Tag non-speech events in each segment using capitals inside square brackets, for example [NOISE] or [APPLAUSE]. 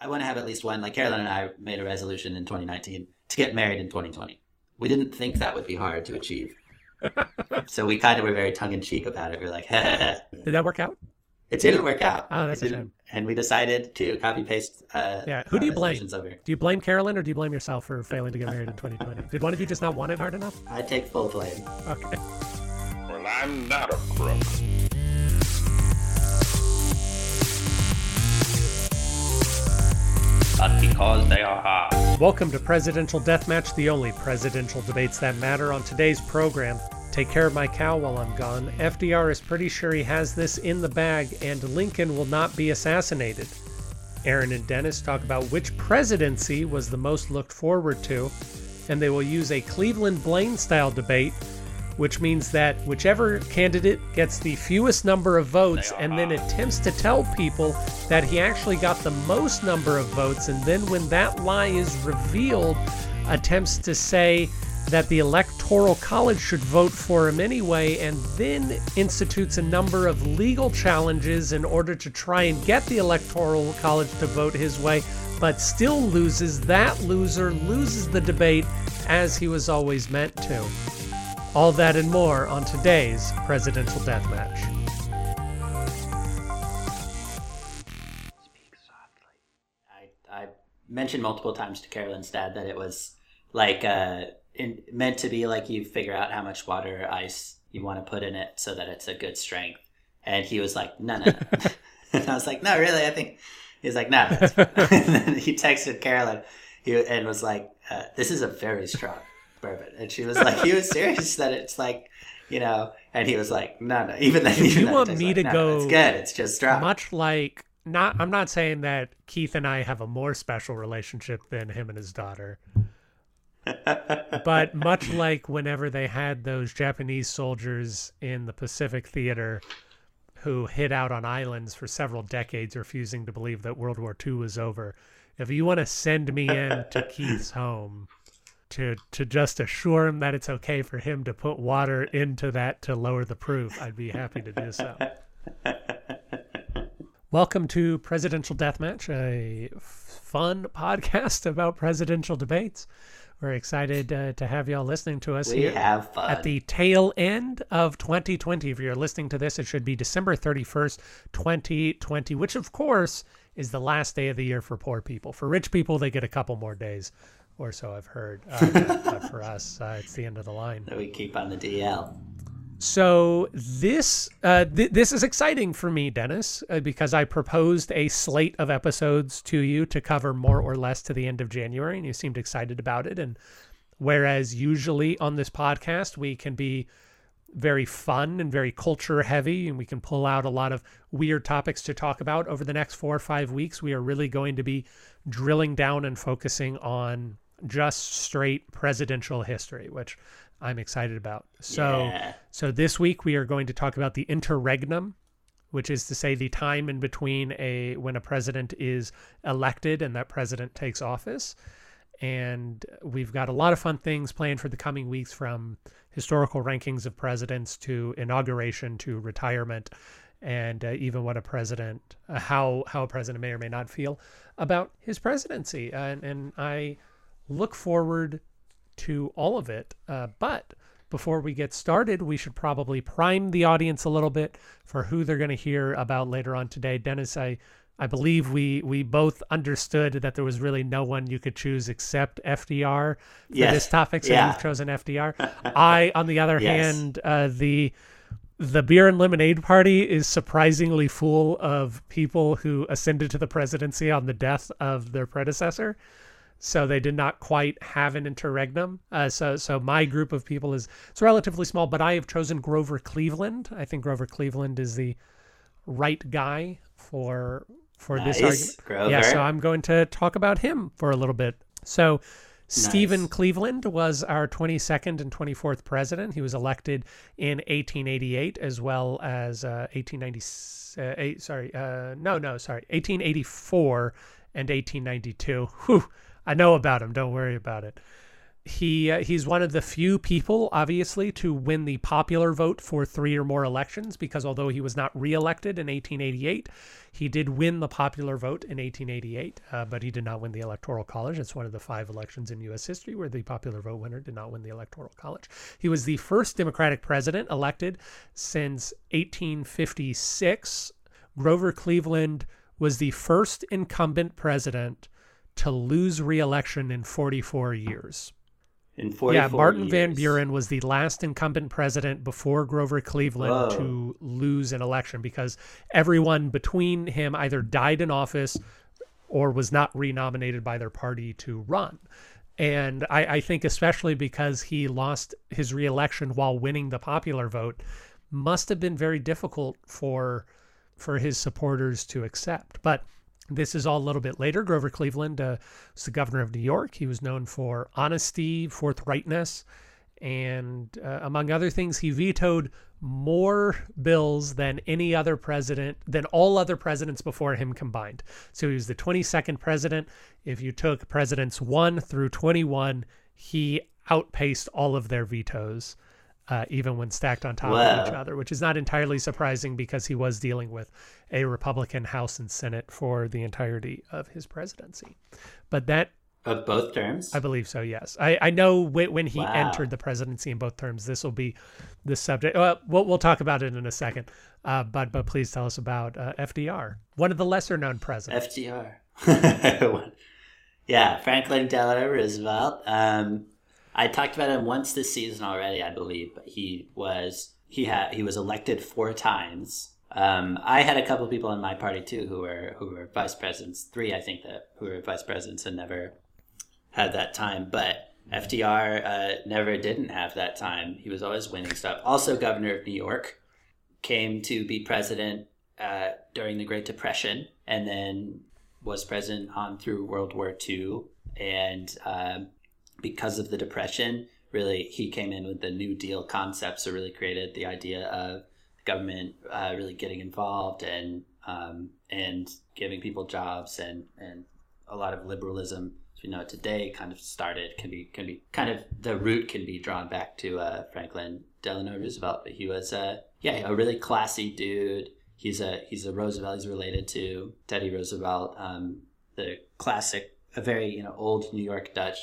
I want to have at least one. Like Carolyn and I made a resolution in 2019 to get married in 2020. We didn't think that would be hard to achieve. [LAUGHS] so we kind of were very tongue in cheek about it. We are like, [LAUGHS] did that work out? It didn't work out. Oh, that's a shame. And we decided to copy paste. Uh, yeah. Who do you blame? Over. Do you blame Carolyn or do you blame yourself for failing to get married in 2020? Did one of you just not want it hard enough? I take full blame. Okay. Well, I'm not a crook. But because they are hard. Welcome to Presidential Deathmatch, the only presidential debates that matter. On today's program, Take care of my cow while I'm gone. FDR is pretty sure he has this in the bag, and Lincoln will not be assassinated. Aaron and Dennis talk about which presidency was the most looked forward to, and they will use a Cleveland Blaine style debate, which means that whichever candidate gets the fewest number of votes and then attempts to tell people that he actually got the most number of votes, and then when that lie is revealed, attempts to say that the Electoral College should vote for him anyway, and then institutes a number of legal challenges in order to try and get the Electoral College to vote his way, but still loses. That loser loses the debate as he was always meant to. All that and more on today's Presidential Deathmatch. Speak softly. I, I mentioned multiple times to Carolyn's dad that it was like uh, in, meant to be like you figure out how much water or ice you want to put in it so that it's a good strength. And he was like, no, no, no. [LAUGHS] [LAUGHS] and I was like, no, really? I think he's like, no. [LAUGHS] and then he texted Carolyn he, and was like, uh, this is a very strong bourbon. And she was like, he was serious that it's like, you know, and he was like, no, no. Even then, even you want me like, to no, go, it's good. It's just strong. Much like not. I'm not saying that Keith and I have a more special relationship than him and his daughter but [LAUGHS] much like whenever they had those Japanese soldiers in the Pacific Theater who hid out on islands for several decades, refusing to believe that World War II was over, if you want to send me in to [LAUGHS] Keith's home to to just assure him that it's okay for him to put water into that to lower the proof, I'd be happy to do so. [LAUGHS] Welcome to Presidential Deathmatch, a fun podcast about presidential debates. We're excited uh, to have y'all listening to us we here at the tail end of 2020. If you're listening to this, it should be December 31st, 2020, which of course is the last day of the year for poor people. For rich people, they get a couple more days or so, I've heard. Uh, [LAUGHS] but for us, uh, it's the end of the line. That we keep on the DL. So this uh, th this is exciting for me, Dennis, uh, because I proposed a slate of episodes to you to cover more or less to the end of January, and you seemed excited about it. And whereas usually on this podcast we can be very fun and very culture heavy, and we can pull out a lot of weird topics to talk about over the next four or five weeks, we are really going to be drilling down and focusing on just straight presidential history, which I'm excited about. So, yeah. so this week we are going to talk about the interregnum, which is to say the time in between a when a president is elected and that president takes office. And we've got a lot of fun things planned for the coming weeks from historical rankings of presidents to inauguration to retirement and uh, even what a president uh, how how a president may or may not feel about his presidency and and I look forward to all of it. Uh, but before we get started, we should probably prime the audience a little bit for who they're going to hear about later on today. Dennis, I I believe we we both understood that there was really no one you could choose except FDR for yes. this topic. So yeah. you've chosen FDR. [LAUGHS] I, on the other yes. hand, uh, the the beer and lemonade party is surprisingly full of people who ascended to the presidency on the death of their predecessor so they did not quite have an interregnum. Uh, so, so my group of people is it's relatively small, but I have chosen Grover Cleveland. I think Grover Cleveland is the right guy for for nice. this argument. Grover. Yeah, so I'm going to talk about him for a little bit. So. Stephen Nice. Cleveland was our 22nd and 24th president. He was elected in 1888 as well as uh, 1890. Uh, sorry, uh, no, no, sorry, 1884 and 1892. Whew, I know about him. Don't worry about it. he uh, he's one of the few people, obviously, to win the popular vote for three or more elections. Because although he was not reelected in 1888, he did win the popular vote in 1888, uh, but he did not win the Electoral College. It's one of the five elections in U.S. history where the popular vote winner did not win the Electoral College. He was the first Democratic president elected since 1856. Grover Cleveland was the first incumbent president to lose reelection in 44 years. In 44 Yeah, Martin Van. Buren was the last incumbent president before Grover Cleveland Whoa. to lose an election because everyone between him either died in office or was not renominated by their party to run. And I, I think especially because he lost his reelection while winning the popular vote, must have been very difficult for for his supporters to accept. But this is all a little bit later. Grover Cleveland uh, was the governor of New York. He was known for honesty, forthrightness, and uh, among other things, he vetoed more bills than any other president, than all other presidents before him combined. So he was the 22nd president. If you took presidents 1 through 21, he outpaced all of their vetoes. Uh, even when stacked on top of each other, which is not entirely surprising because he was dealing with a Republican House and Senate for the entirety of his presidency. But that Of both terms? I believe so. Yes, I I know when, when he Wow. entered the presidency in both terms. This will be the subject. Well, we'll, we'll talk about it in a second. Uh, but but please tell us about uh, FDR, one of the lesser known presidents. FDR. [LAUGHS] yeah, Franklin Delano Roosevelt. Um, I talked about him once this season already, I believe. But he was he had he was elected four times. Um, I had a couple people in my party too who were who were vice presidents. Three, I think, that who were vice presidents and never had that time. But FDR uh, never didn't have that time. He was always winning stuff. Also, governor of New York came to be president uh, during the Great Depression, and then was president on through World War II. And um, because of the Depression, really, he came in with the New Deal concept. So, really created the idea of government uh, really getting involved and um, and giving people jobs and and a lot of liberalism as we know it today kind of started can be can be kind of the root can be drawn back to uh, Franklin Delano Roosevelt but he was uh, yeah a really classy dude he's a he's a Roosevelt he's related to Teddy Roosevelt um, the classic a very you know old New York Dutch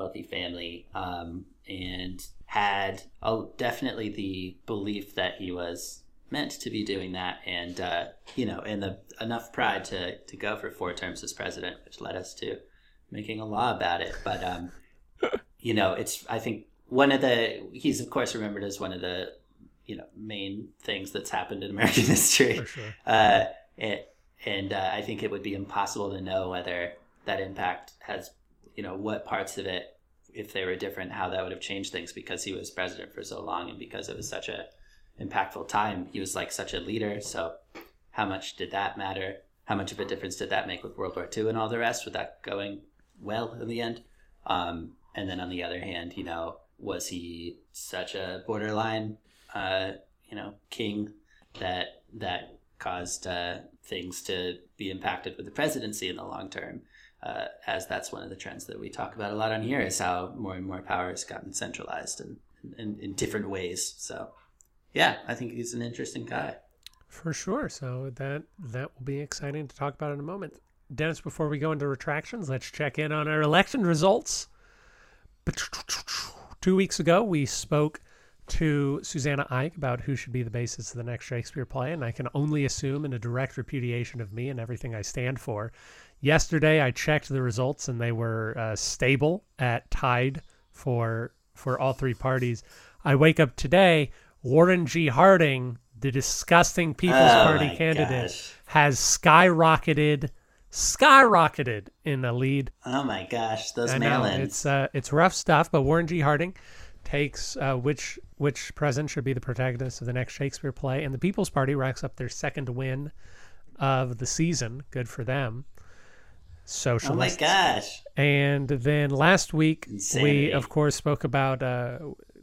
wealthy family um, and had a, definitely the belief that he was meant to be doing that and uh, you know and the enough pride to, to go for four terms as president which led us to making a law about it but um, [LAUGHS] you know it's i think one of the he's of course remembered as one of the you know main things that's happened in american [LAUGHS] history sure. uh, it, and uh, I think it would be impossible to know whether that impact has, you know, what parts of it, if they were different, how that would have changed things because he was president for so long and because it was such a impactful time. He was like such a leader. So, how much did that matter? How much of a difference did that make with World War II and all the rest? With that going well in the end? Um, and then on the other hand, you know, was he such a borderline, uh, you know, king that that caused uh, things to be impacted with the presidency in the long term? Uh, as that's one of the trends that we talk about a lot on here is how more and more power has gotten centralized and in, in different ways. So, yeah, I think he's an interesting guy. For sure. So that that will be exciting to talk about in a moment. Dennis, before we go into retractions, let's check in on our election results. Two weeks ago, we spoke to Susanna Ike about who should be the basis of the next Shakespeare play, and I can only assume in a direct repudiation of me and everything I stand for. Yesterday, I checked the results, and they were uh, stable at tied for for all three parties. I wake up today, Warren G. Harding, the disgusting People's Oh Party candidate, gosh. has skyrocketed, skyrocketed in the lead. Oh my gosh, those mail-ins. it's uh, it's rough stuff, but Warren G. Harding takes uh, which which president should be the protagonist of the next Shakespeare play, and the People's Party racks up their second win of the season. Good for them. Oh my gosh. And then last week, Insanity. we of course spoke about uh,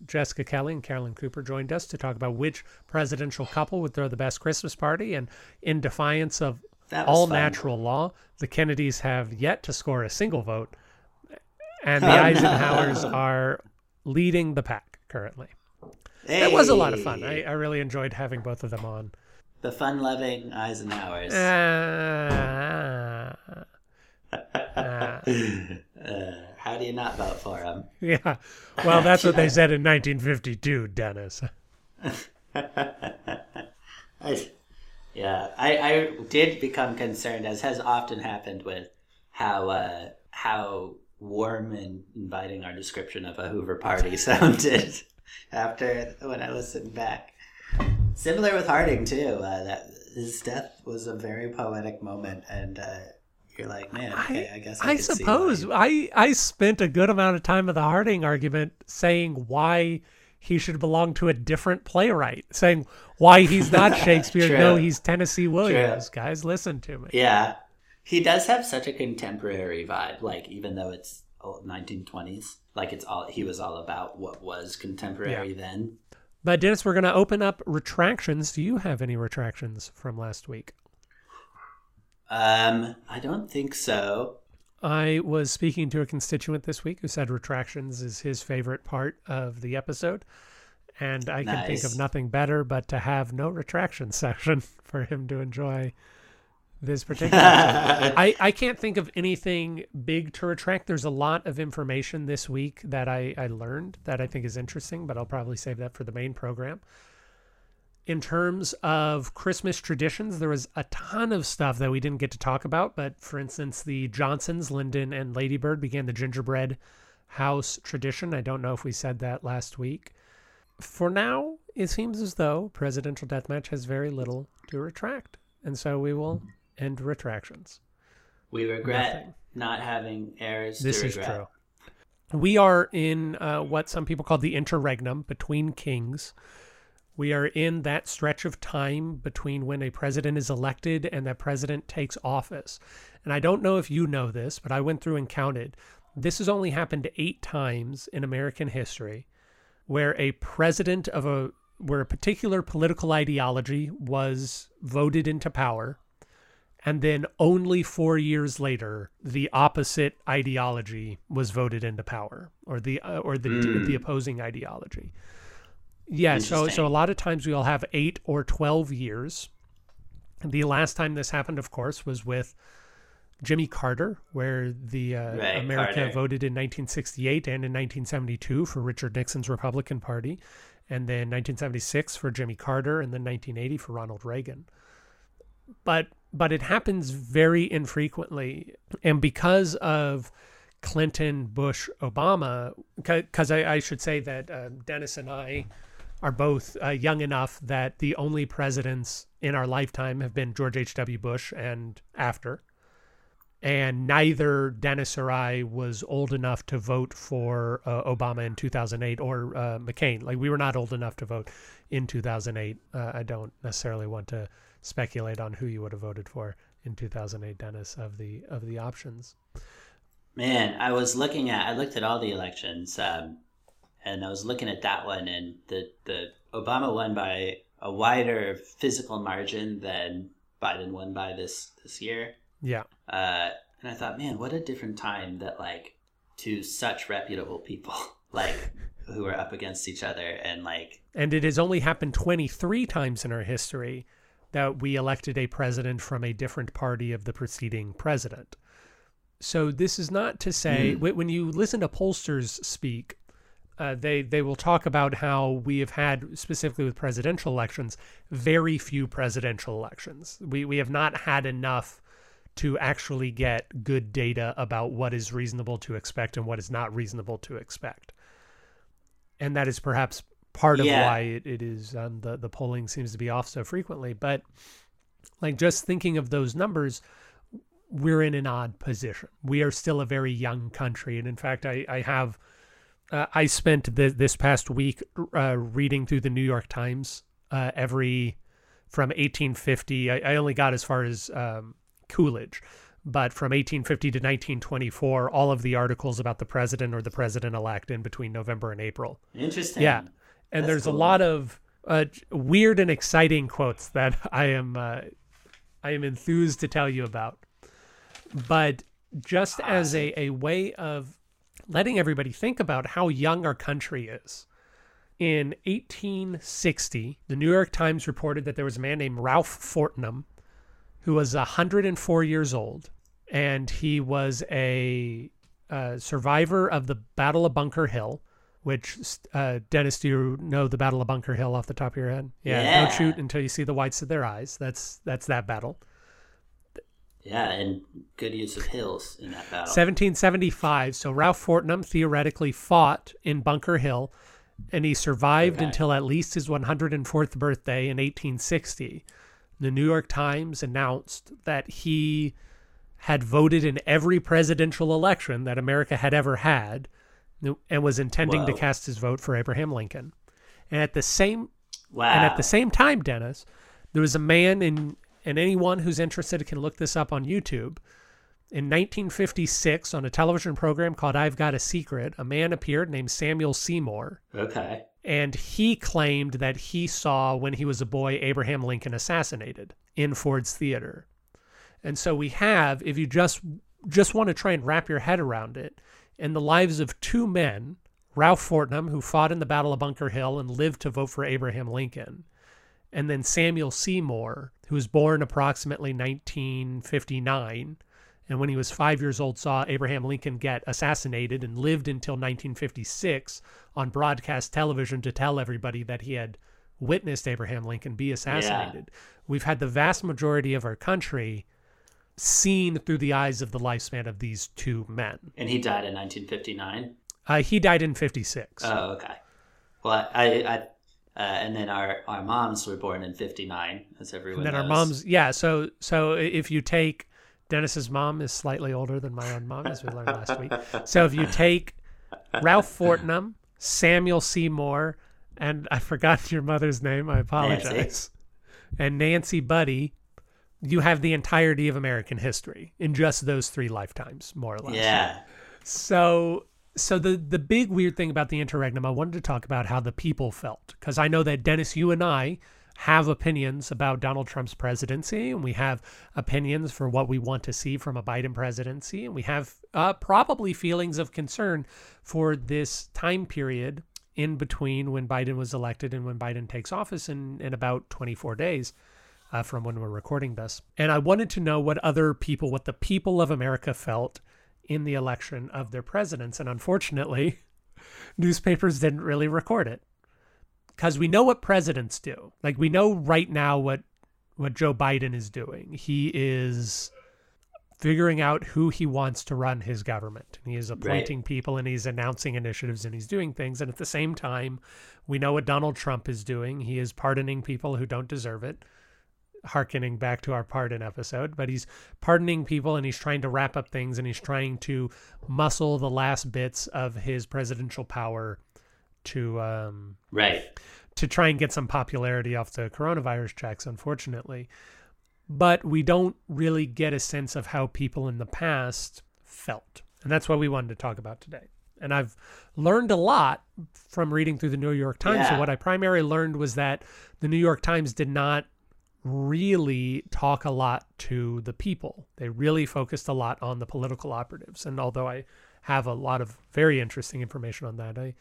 Jessica Kelly and Carolyn Cooper joined us to talk about which presidential couple would throw the best Christmas party. And in defiance of all fun. natural law, the Kennedys have yet to score a single vote. and the Eisenhowers [LAUGHS] are leading the pack currently. It was a lot of fun. I, I really enjoyed having both of them on. the fun-loving Eisenhowers. Uh, uh, Uh, [LAUGHS] how do you not vote for him? yeah. Well, that's what they [LAUGHS] said in 1952, Dennis. [LAUGHS] I, yeah, I, I did become concerned, as has often happened with how uh, how warm and inviting our description of a Hoover party sounded after when I listened back. Similar with Harding too. Uh, that his death was a very poetic moment, and uh, you're like, man, okay, I, guess I, I suppose. I I spent a good amount of time of the Harding argument saying why he should belong to a different playwright, saying why he's not [LAUGHS] Shakespeare. No, he's Tennessee Williams. Guys, listen to me. Yeah, he does have such a contemporary vibe. Like even though it's 1920s, like it's all he was all about what was contemporary then. But Dennis, we're going to open up retractions. Do you have any retractions from last week? Um, I don't think so. I was speaking to a constituent this week who said retractions is his favorite part of the episode. And I can think of nothing better but to have no retraction [LAUGHS] session for him to enjoy this particular. [LAUGHS] I, I can't think of anything big to retract. There's a lot of information this week that I, I learned that I think is interesting, but I'll probably save that for the main program. In terms of Christmas traditions, there was a ton of stuff that we didn't get to talk about. But for instance, the Johnsons, Lyndon, and Ladybird began the gingerbread house tradition. I don't know if we said that last week. For now, it seems as though Presidential Deathmatch has very little to retract. And so we will end retractions. We regret Nothing. not having heirs. This is regret. true. We are in uh, what some people call the interregnum between kings. We are in that stretch of time between when a president is elected and that president takes office. And I don't know if you know this, but I went through and counted. This has only happened eight times in American history where a president of a where a particular political ideology was voted into power and then only four years later the opposite ideology was voted into power or the uh, or the the opposing ideology yeah so so a lot of times we'll have eight or 12 years the last time this happened of course was with Jimmy Carter, where the uh, Right, America Carter. voted in 1968 and in 1972 for Richard Nixon's Republican Party, and then 1976 for Jimmy Carter, and then 1980 for Ronald Reagan. But but it happens very infrequently, and because of Clinton, Bush, Obama, because I, I should say that uh, Dennis and I are both uh, young enough that the only presidents in our lifetime have been George H.W. Bush and after and neither Dennis or I was old enough to vote for uh, Obama in 2008 or uh, McCain. Like we were not old enough to vote in 2008. Uh, I don't necessarily want to speculate on who you would have voted for in 2008, Dennis, of the of the options. Man, I was looking at I looked at all the elections, um, and I was looking at that one, and the the Obama won by a wider physical margin than Biden won by this this year. Yeah, Uh, and I thought, man, what a different time that like two such reputable people [LAUGHS] like who are up against each other and like and it has only happened 23 times in our history that we elected a president from a different party of the preceding president. So this is not to say wh- when you listen to pollsters speak, uh, they they will talk about how we have had specifically with presidential elections very few presidential elections. We we have not had enough to actually get good data about what is reasonable to expect and what is not reasonable to expect. And that is perhaps part of Yeah. why it, it is um, the the polling seems to be off so frequently. But like just thinking of those numbers, we're in an odd position. We are still a very young country, and in fact, I I have uh, I spent the, this past week uh, reading through the New York Times uh, every from 1850. I, I only got as far as um, Coolidge, but from 1850 to 1924, all of the articles about the president or the president elect in between November and April. interesting. Yeah, and That's there's a lot of uh, weird and exciting quotes that [LAUGHS] I am uh, I am enthused to tell you about. But just as a, a way of letting everybody think about how young our country is. In 1860, the New York Times reported that there was a man named Ralph Fortnum who was 104 years old, and he was a, uh survivor of the Battle of Bunker Hill. Which uh, Dennis, do you know the Battle of Bunker Hill off the top of your head? Yeah, Yeah. don't shoot until you see the whites of their eyes. That's that's that battle. Yeah, and good use of hills in that battle. 1775. So Ralph Fortnum theoretically fought in Bunker Hill, and he survived Okay. until at least his 104th birthday in 1860. The New York Times announced that he had voted in every presidential election that America had ever had, and was intending to cast his vote for Abraham Lincoln. And at the same Wow. and at the same time, Dennis, there was a man in, and anyone who's interested can look this up on YouTube. In 1956, on a television program called I've Got a Secret, a man appeared named Samuel Seymour, okay. and he claimed that he saw when he was a boy Abraham Lincoln assassinated in Ford's Theater. And so we have, if you just just want to try and wrap your head around it, in the lives of two men, Ralph Fortnum, who fought in the Battle of Bunker Hill and lived to vote for Abraham Lincoln, and then Samuel Seymour, who was born approximately 1959, and when he was five years old saw Abraham Lincoln get assassinated and lived until 1956 on broadcast television to tell everybody that he had witnessed Abraham Lincoln be assassinated. We've had the vast majority of our country seen through the eyes of the lifespan of these two men. And he died in 1959. Uh, he died in 56. Oh, okay. Well, I, I, uh, and then our our moms were born in '59, as everyone. and then our moms, yeah. So, so if you take Dennis's mom is slightly older than my own mom, as we learned last week. So if you take Ralph Fortnum, Samuel Seymour, and I forgot your mother's name. I apologize. And Nancy Buddy, you have the entirety of American history in just those three lifetimes, more or less. Yeah. So so the the big weird thing about the interregnum, I wanted to talk about how the people felt because I know that Dennis, you and I have opinions about Donald Trump's presidency, and we have opinions for what we want to see from a Biden presidency, and we have uh, probably feelings of concern for this time period in between when Biden was elected and when Biden takes office in in about 24 days. Uh, from when we're recording this. And I wanted to know what other people, what the people of America felt in the election of their presidents. And unfortunately, [LAUGHS] newspapers didn't really record it because we know what presidents do. Like we know right now what what Joe Biden is doing. He is figuring out who he wants to run his government. And he is appointing people and he's announcing initiatives and he's doing things. And at the same time, we know what Donald Trump is doing. He is pardoning people who don't deserve it harkening back to our pardon episode, but he's pardoning people and he's trying to wrap up things and he's trying to muscle the last bits of his presidential power to um Right. to try and get some popularity off the coronavirus checks, unfortunately. But we don't really get a sense of how people in the past felt. And that's what we wanted to talk about today. And I've learned a lot from reading through the New York Times. So what I primarily learned was that the New York Times did not really talk a lot to the people. They really focused a lot on the political operatives. And although I have a lot of very interesting information on that, I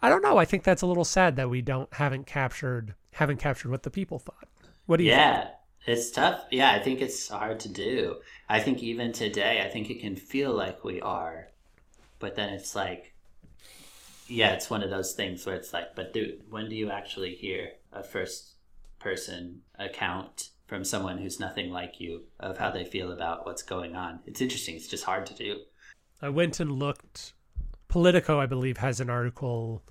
I don't know. I think that's a little sad that we don't haven't captured haven't captured what the people thought. What do you think? Yeah. It's tough. Yeah, I think it's hard to do. I think even today, I think it can feel like we are, but then it's like, yeah, it's one of those things where it's like, but dude, when do you actually hear a first person account from someone who's nothing like you of how they feel about what's going on? It's interesting. It's just hard to do. I went and looked. Politico, I believe, has an article.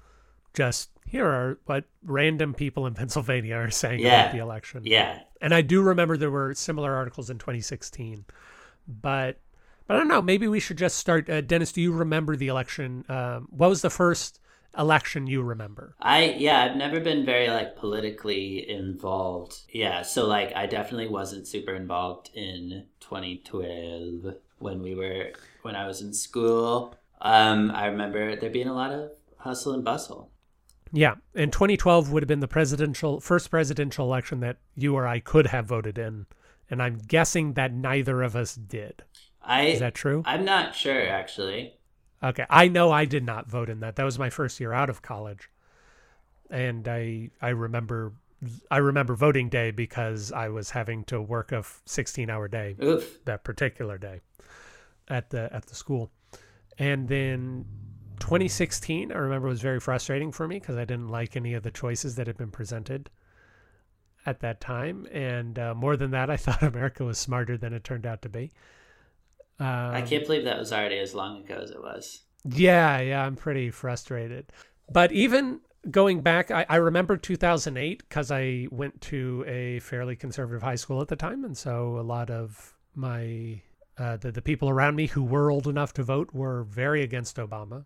Just here are what random people in [LAUGHS] Pennsylvania are saying Yeah. about the election. Yeah. and I do remember there were similar articles in 2016, but but I don't know. Maybe we should just start. Uh, Dennis, do you remember the election? Um, what was the first election you remember? I yeah, I've never been very like politically involved. Yeah, so like I definitely wasn't super involved in 2012 when we were when I was in school. Um I remember there being a lot of hustle and bustle. Yeah, and 2012 would have been the presidential first presidential election that you or I could have voted in, and I'm guessing that neither of us did. I Is that true? I'm not sure actually. Okay, I know I did not vote in that. That was my first year out of college, and I I remember I remember voting day because I was having to work a 16 hour day Oof. that particular day at the at the school, and then 2016 I remember was very frustrating for me because I didn't like any of the choices that had been presented at that time, and uh, more than that, I [LAUGHS] thought America was smarter than it turned out to be. Um, I can't believe that was already as long ago as it was. Yeah, yeah, I'm pretty frustrated. But even going back, I, I remember 2008 because I went to a fairly conservative high school at the time, and so a lot of my uh, the the people around me who were old enough to vote were very against Obama.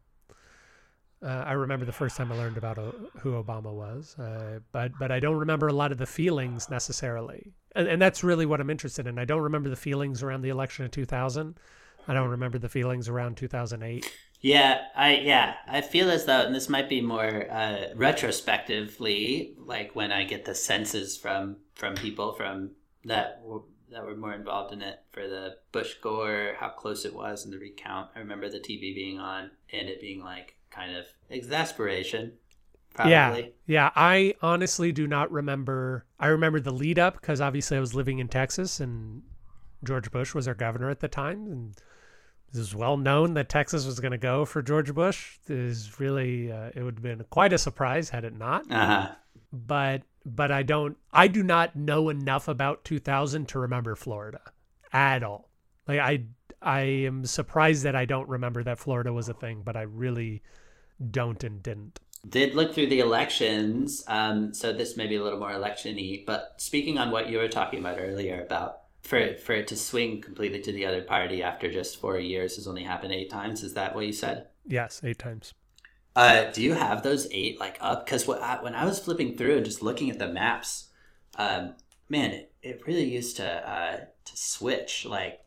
Uh, I remember the first time I learned about uh, who Obama was, uh, but but I don't remember a lot of the feelings necessarily, and, and that's really what I'm interested in. I don't remember the feelings around the election of 2000. I don't remember the feelings around 2008. Yeah, I yeah, I feel as though, and this might be more uh, retrospectively, like when I get the senses from from people from that that were more involved in it for the Bush Gore, how close it was in the recount. I remember the TV being on and it being like kind of exasperation. Probably. Yeah, yeah. I honestly do not remember. I remember the lead up because obviously I was living in Texas and George Bush was our governor at the time, and it was well known that Texas was going to go for George Bush. It is really uh, it would have been quite a surprise had it not. Uh huh. But but I don't. I do not know enough about 2000 to remember Florida at all. Like I I am surprised that I don't remember that Florida was a thing, but I really don't and didn't. Did look through the elections, um, so this may be a little more election-y. But speaking on what you were talking about earlier about for it, for it to swing completely to the other party after just four years has only happened eight times. Is that what you said? Yes, eight times. Uh, do you have those eight like up? Because when I, when I was flipping through and just looking at the maps, um, man, it, it really used to uh, to switch like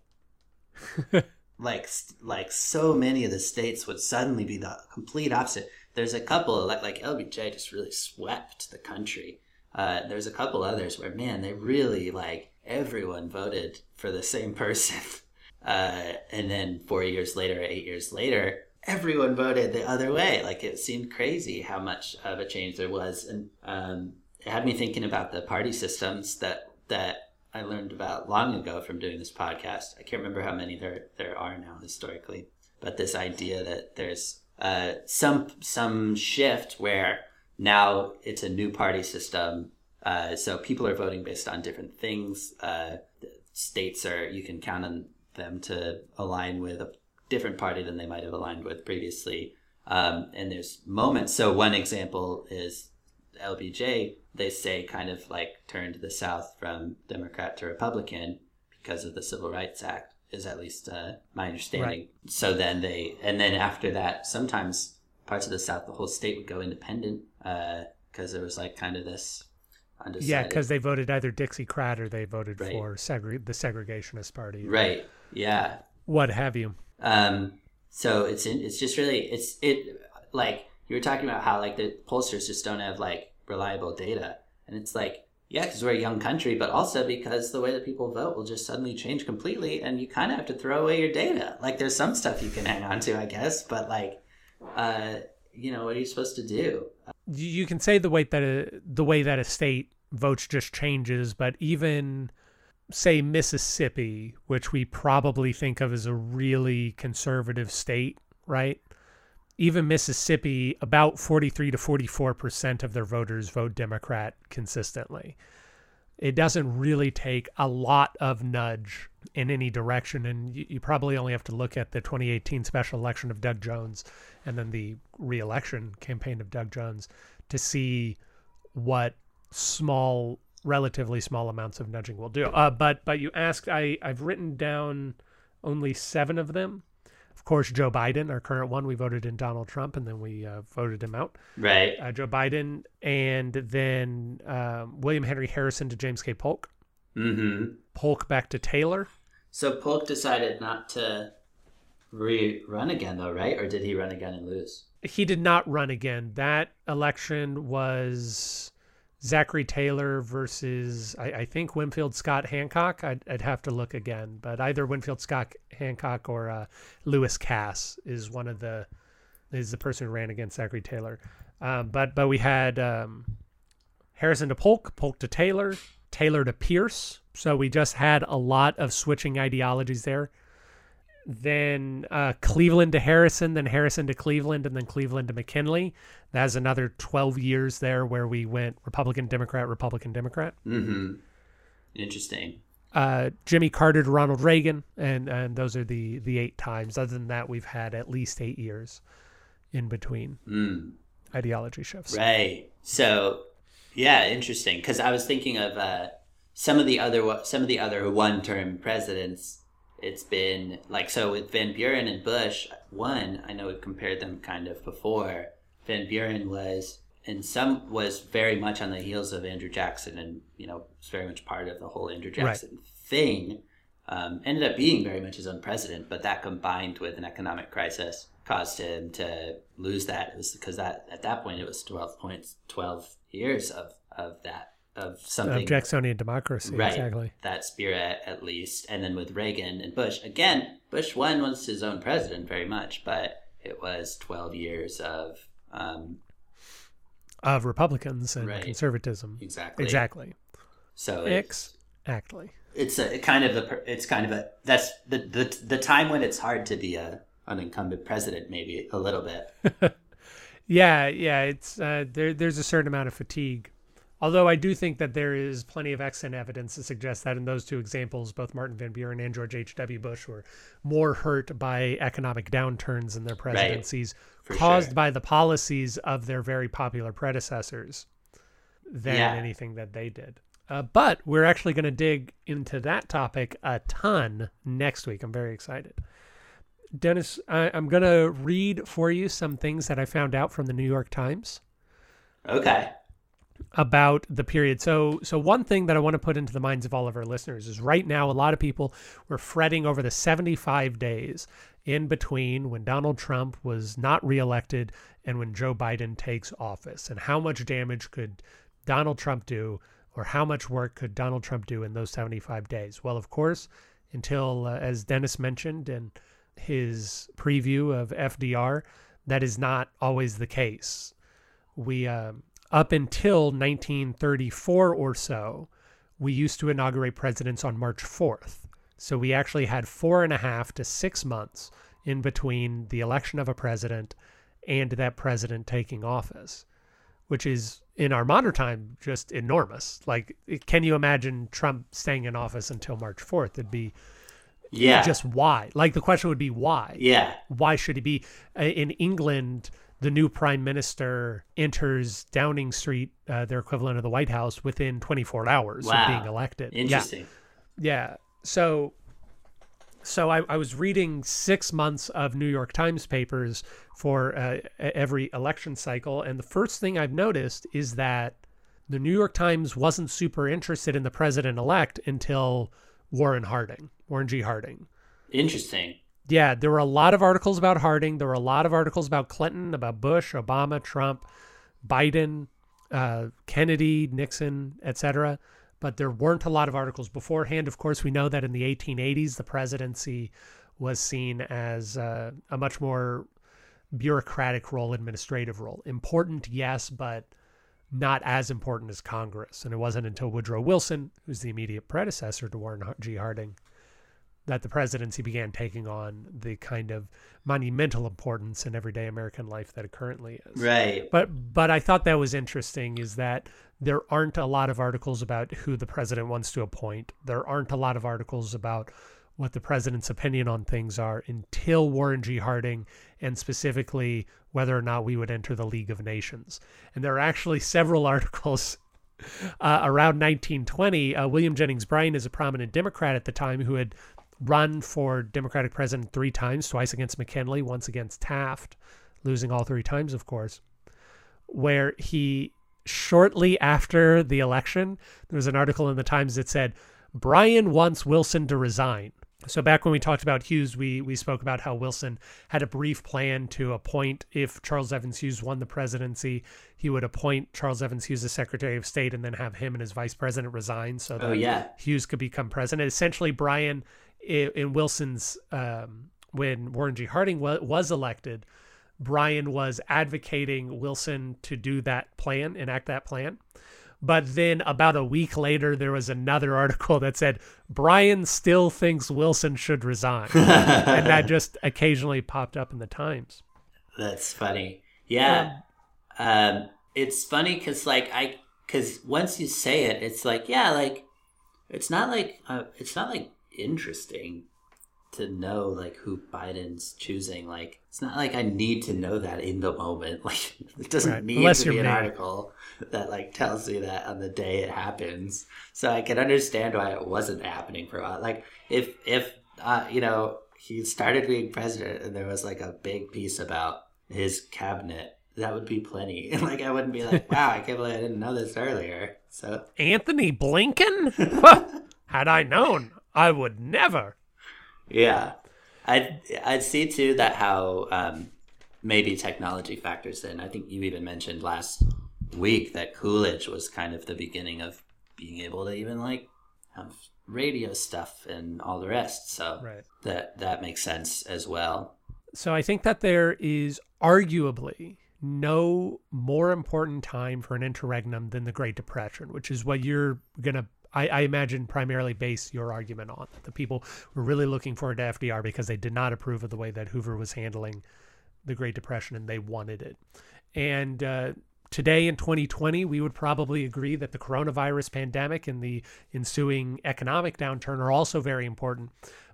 [LAUGHS] like like so many of the states would suddenly be the complete opposite. There's a couple like like LBJ just really swept the country. Uh, there's a couple others where man they really like everyone voted for the same person. [LAUGHS] Uh, and then four years later, eight years later, everyone voted the other way. Like it seemed crazy how much of a change there was, and um, it had me thinking about the party systems that that I learned about long ago from doing this podcast. I can't remember how many there there are now historically, but this idea that there's uh, some some shift where now it's a new party system. Uh, so people are voting based on different things. Uh, states are you can count on them to align with a different party than they might have aligned with previously. Um, and there's moments. So one example is LBJ. They say kind of like turned the South from Democrat to Republican because of the Civil Rights Act. Is at least uh, my understanding. Right. So then they, and then after that, sometimes parts of the South, the whole state would go independent because there was like kind of this undecided. Yeah, because they voted either Dixiecrat or they voted Right. for segre- the segregationist party, right, yeah. what have you. Um, so it's in, it's just really it's it like you were talking about how like the pollsters just don't have like reliable data, and it's like yeah, because we're a young country, but also because the way that people vote will just suddenly change completely, and you kind of have to throw away your data. Like there's some stuff you can hang on to, I guess, but like, uh, you know, what are you supposed to do? You can say the way that a, the way that a state votes just changes, but even say Mississippi, which we probably think of as a really conservative state, right? Even Mississippi, about 43 to 44% of their voters vote Democrat consistently. It doesn't really take a lot of nudge in any direction. And you, you probably only have to look at the 2018 special election of Doug Jones and then the reelection campaign of Doug Jones to see what small, relatively small amounts of nudging will do. Uh, but but you asked, I I've written down only seven of them. Of course, Joe Biden, our current one, we voted in Donald Trump, and then we uh, voted him out. Right. Uh, Joe Biden, and then um, William Henry Harrison to James K. Polk, Mm-hmm. Polk back to Taylor. So Polk decided not to re-run again, though, right? Or did he run again and lose? He did not run again. That election was Zachary Taylor versus I, I think Winfield Scott Hancock. I'd, I'd have to look again, but either Winfield Scott Hancock or uh, Lewis Cass is one of the is the person who ran against Zachary Taylor. Um, but but we had um, Harrison to Polk, Polk to Taylor, Taylor to Pierce. So we just had a lot of switching ideologies there. Then uh, Cleveland to Harrison, then Harrison to Cleveland, and then Cleveland to McKinley. That's another 12 years there where we went Republican, Democrat, Republican, Democrat. Mm-hmm. Interesting. Uh, Jimmy Carter to Ronald Reagan, and and those are the the eight times. Other than that, we've had at least eight years in between Mm. ideology shifts. Right. So, yeah, interesting. Because I was thinking of uh, some of the other some of the other one-term presidents. It's been like so with Van Buren and Bush. One, I know we've compared them kind of before. Van Buren was in some was very much on the heels of Andrew Jackson, and you know was very much part of the whole Andrew Jackson thing. Um, ended up being very much his own president, but that combined with an economic crisis caused him to lose that. It was because that at that point it was twelve points, twelve years of of that of something Of Jacksonian democracy, right exactly. that spirit at least. And then with Reagan and Bush again, Bush one was his own president very much, but it was twelve years of um, Of Republicans and Right. conservatism. exactly Exactly. So Exactly. it's a kind of a it's kind of a that's the the the time when it's hard to be a an incumbent president maybe a little bit. [LAUGHS] Yeah, yeah. It's uh, there. There's a certain amount of fatigue. Although I do think that there is plenty of excellent evidence to suggest that in those two examples, both Martin Van Buren and George H.W. Bush were more hurt by economic downturns in their presidencies for caused sure. by the policies of their very popular predecessors than Yeah. anything that they did. Uh, but we're actually going to dig into that topic a ton next week. I'm very excited. Dennis, I, I'm going to read for you some things that I found out from the New York Times Okay. About the period. So, so one thing that I want to put into the minds of all of our listeners is right now a lot of people were fretting over the 75 days in between when Donald Trump was not reelected and when Joe Biden takes office, and how much damage could Donald Trump do, or how much work could Donald Trump do in those 75 days? Well, of course, until uh, as Dennis mentioned in his preview of FDR, that is not always the case we um, up until 1934 or so we used to inaugurate presidents on march 4th so we actually had four and a half to six months in between the election of a president and that president taking office which is in our modern time just enormous like can you imagine trump staying in office until march 4th it'd be Yeah. just why like the question would be why yeah. why should he be in England? The new prime minister enters Downing Street, uh, their equivalent of the White House, within 24 hours Wow. of being elected. Interesting. Yeah, yeah. So, so I, I was reading six months of New York Times papers for uh, every election cycle, and the first thing I've noticed is that the New York Times wasn't super interested in the president elect until Warren Harding, Warren G. Harding. Interesting. Yeah, there were a lot of articles about Harding. There were a lot of articles about Clinton, about Bush, Obama, Trump, Biden, uh, Kennedy, Nixon, etc. But there weren't a lot of articles beforehand. Of course, we know that in the 1880s, the presidency was seen as uh, a much more bureaucratic role, administrative role. Important, yes, but not as important as Congress. And it wasn't until Woodrow Wilson, who's the immediate predecessor to Warren G. Harding, that the presidency began taking on the kind of monumental importance in everyday American life that it currently is. Right. But but I thought that was interesting is that there aren't a lot of articles about who the president wants to appoint. There aren't a lot of articles about what the president's opinion on things are until Warren G. Harding and specifically whether or not we would enter the League of Nations. And there are actually several [LAUGHS] articles uh, around 1920. Uh, William Jennings Bryan is a prominent Democrat at the time who had run for Democratic president three times, twice against McKinley, once against Taft, losing all three times, of course, where he shortly after the election, there was an article in the Times that said, Bryan wants Wilson to resign. So back when we talked about Hughes, we we spoke about how Wilson had a brief plan to appoint if Charles Evans Hughes won the presidency, he would appoint Charles Evans Hughes as Secretary of State and then have him and his vice president resign so oh, that Oh, yeah. Hughes could become president. Essentially, Bryan in, in Wilson's um, when Warren G. Harding wa was elected, Bryan was advocating Wilson to do that plan, enact that plan. But then about a week later, there was another [LAUGHS] article that said Bryan still thinks Wilson should resign, [LAUGHS] and that just occasionally popped up in the Times. That's funny. Yeah. Um, it's funny because, like, I, because once you say it, it's like, yeah, like, it's not like, uh, it's not like interesting to know, like, who Biden's choosing. Like, it's not like I need to know that in the moment. [LAUGHS] Like, it doesn't Right. need Unless to be an me. article that, like, tells me that on the day it happens. So I can understand why it wasn't happening for a while. Like, if, if, uh, you know, he started being president and there was, like, a big piece about his cabinet, that would be plenty. [LAUGHS] like I wouldn't be like, [LAUGHS] wow, I can't believe I didn't know this earlier. So Antony Blinken? Had I known, I would never. yeah, I'd I'd see too that how um, maybe technology factors in. I think you even mentioned last week that Coolidge was kind of the beginning of being able to even like have radio stuff and all the rest. So Right. that that makes sense as well. So I think that there is arguably no more important time for an interregnum than the Great Depression, which is what you're gonna, I, I imagine, primarily base your argument on. The people were really looking forward to FDR because they did not approve of the way that Hoover was handling the Great Depression and they wanted it. And uh, today in 2020, we would probably agree that the coronavirus pandemic and the ensuing economic downturn are also very important.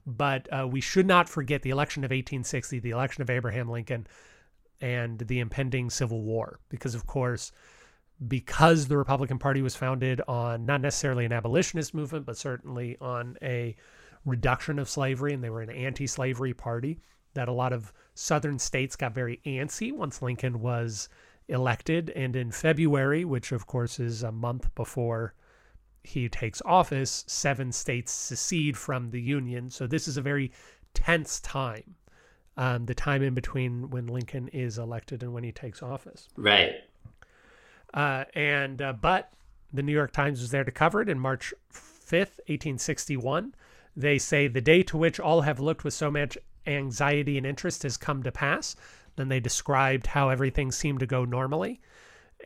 But uh, we should not forget the election of 1860, the election of Abraham Lincoln, and the impending Civil War. Because, of course, because the Republican Party was founded on not necessarily an abolitionist movement, but certainly on a reduction of slavery, and they were an anti slavery party, that a lot of southern states got very antsy once Lincoln was elected. And in February, which of course is a month before he takes office, seven states secede from the Union. So this is a very tense time, um, the time in between when Lincoln is elected and when he takes office. Right. Uh, and uh, but the New York Times was there to cover it in March 5th, 1861. They say the day to which all have looked with so much anxiety and interest has come to pass. Then they described how everything seemed to go normally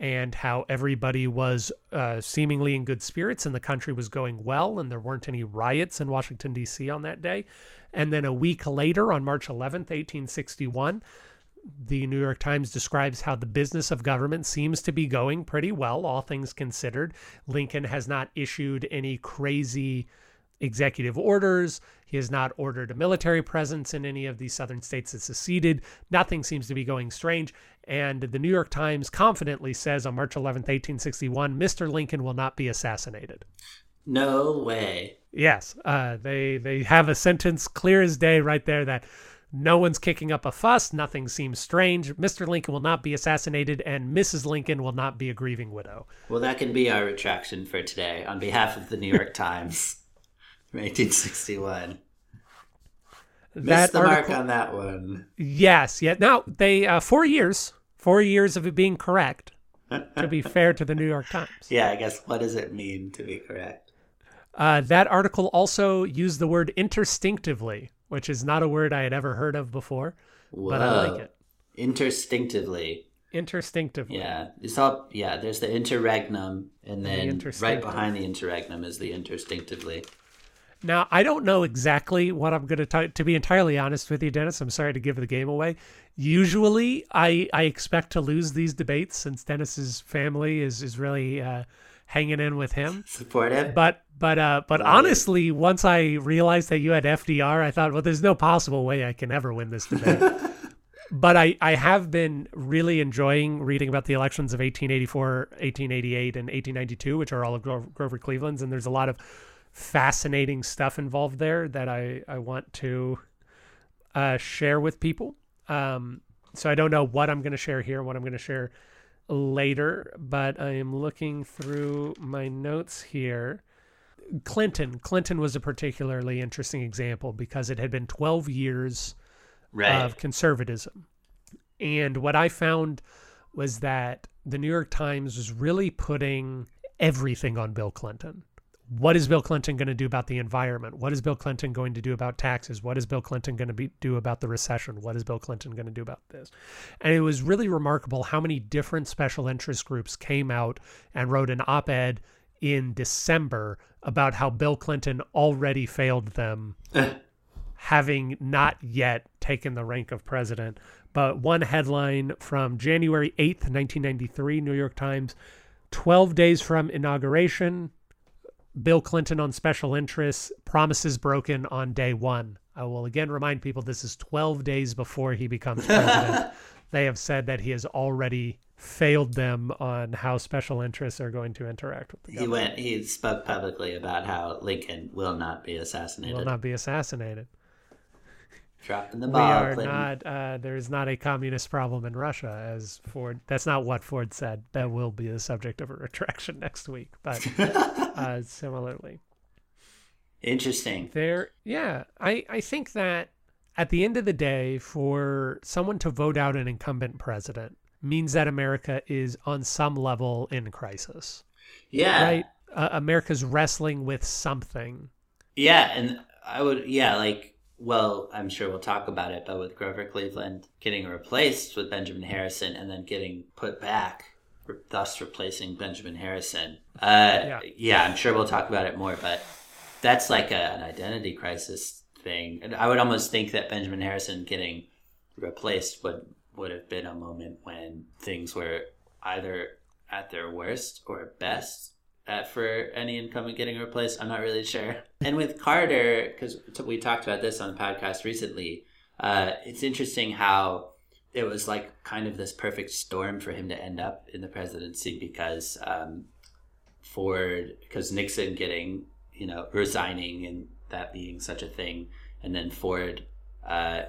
and how everybody was uh, seemingly in good spirits and the country was going well and there weren't any riots in Washington, D.C. on that day. And then a week later, on March 11th, 1861, the New York Times describes how the business of government seems to be going pretty well, all things considered. Lincoln has not issued any crazy executive orders. He has not ordered a military presence in any of the southern states that seceded. Nothing seems to be going strange. And the New York Times confidently says on March 11th, 1861, Mr. Lincoln will not be assassinated. No way. Yes, uh, they they have a sentence clear as day right there that no one's kicking up a fuss, nothing seems strange. Mr. Lincoln will not be assassinated, and Mrs. Lincoln will not be a grieving widow. Well, that can be our retraction for today on behalf of the New York [LAUGHS] Times from 1861. Missed That the mark on that one. yes, yeah. Now they uh, four years, four years of it being correct. to be fair to the New York Times, [LAUGHS] Yeah, I guess what does it mean to be correct? uh, that article also used the word interstinctively, which is not a word I had ever heard of before, but I like it. Interstinctively. Interstinctively. Yeah. It's all yeah, there's the interregnum and then right behind the interregnum is the interstinctively. Now, I don't know exactly what I'm going to talk to be entirely honest with you, Dennis. I'm sorry to give the game away. Usually, I I expect to lose these debates since Dennis's family is is really uh, hanging in with him. Supportive? But but uh but Love it. honestly, once I realized that you had FDR, I thought, well, there's no possible way I can ever win this debate. [LAUGHS] but I, I have been really enjoying reading about the elections of 1884, 1888, and 1892, which are all of Gro- Grover Cleveland's, and there's a lot of fascinating stuff involved there that I, I want to uh, share with people. Um, so I don't know what I'm going to share here, what I'm going to share later, but I am looking through my notes here. Clinton. Clinton was a particularly interesting example because it had been 12 years Right. of conservatism. And what I found was that the New York Times was really putting everything on Bill Clinton. What is Bill Clinton going to do about the environment? What is Bill Clinton going to do about taxes? What is Bill Clinton going to be, do about the recession? What is Bill Clinton going to do about this? And it was really remarkable how many different special interest groups came out and wrote an op ed in December about how Bill Clinton already failed them [LAUGHS] having not yet taken the rank of president. But one headline from January 8th, 1993, New York Times 12 days from inauguration, Bill Clinton on special interests, promises broken on day one. I will again remind people this is 12 days before he becomes [LAUGHS] president. they have said that he has already failed them on how special interests are going to interact with the he went. He spoke publicly about how Lincoln will not be assassinated. Will not be assassinated. Dropping the we are Clinton. not uh, there is not a communist problem in russia as ford that's not what ford said that will be the subject of a retraction [LAUGHS] next week but [LAUGHS] uh, similarly Interesting. there yeah i i think that at the end of the day for someone to vote out an incumbent president means that america is on some level in crisis Yeah. right uh, america's wrestling with something Yeah, and I would. Yeah, like. Well, I'm sure we'll talk about it, but with Grover Cleveland getting replaced with Benjamin Harrison and then getting put back, thus replacing Benjamin Harrison. Uh, yeah. I'm sure we'll talk about it more, but that's like a, an identity crisis thing. And I would almost think that Benjamin Harrison getting replaced would would have been a moment when things were either at their worst or best uh, for any incumbent getting replaced. I'm not really sure. And with Carter, because we talked about this on the podcast recently, uh, it's interesting how it was like kind of this perfect storm for him to end up in the presidency because um, Ford, because Nixon getting, you know, resigning and that being such a thing, and then Ford uh,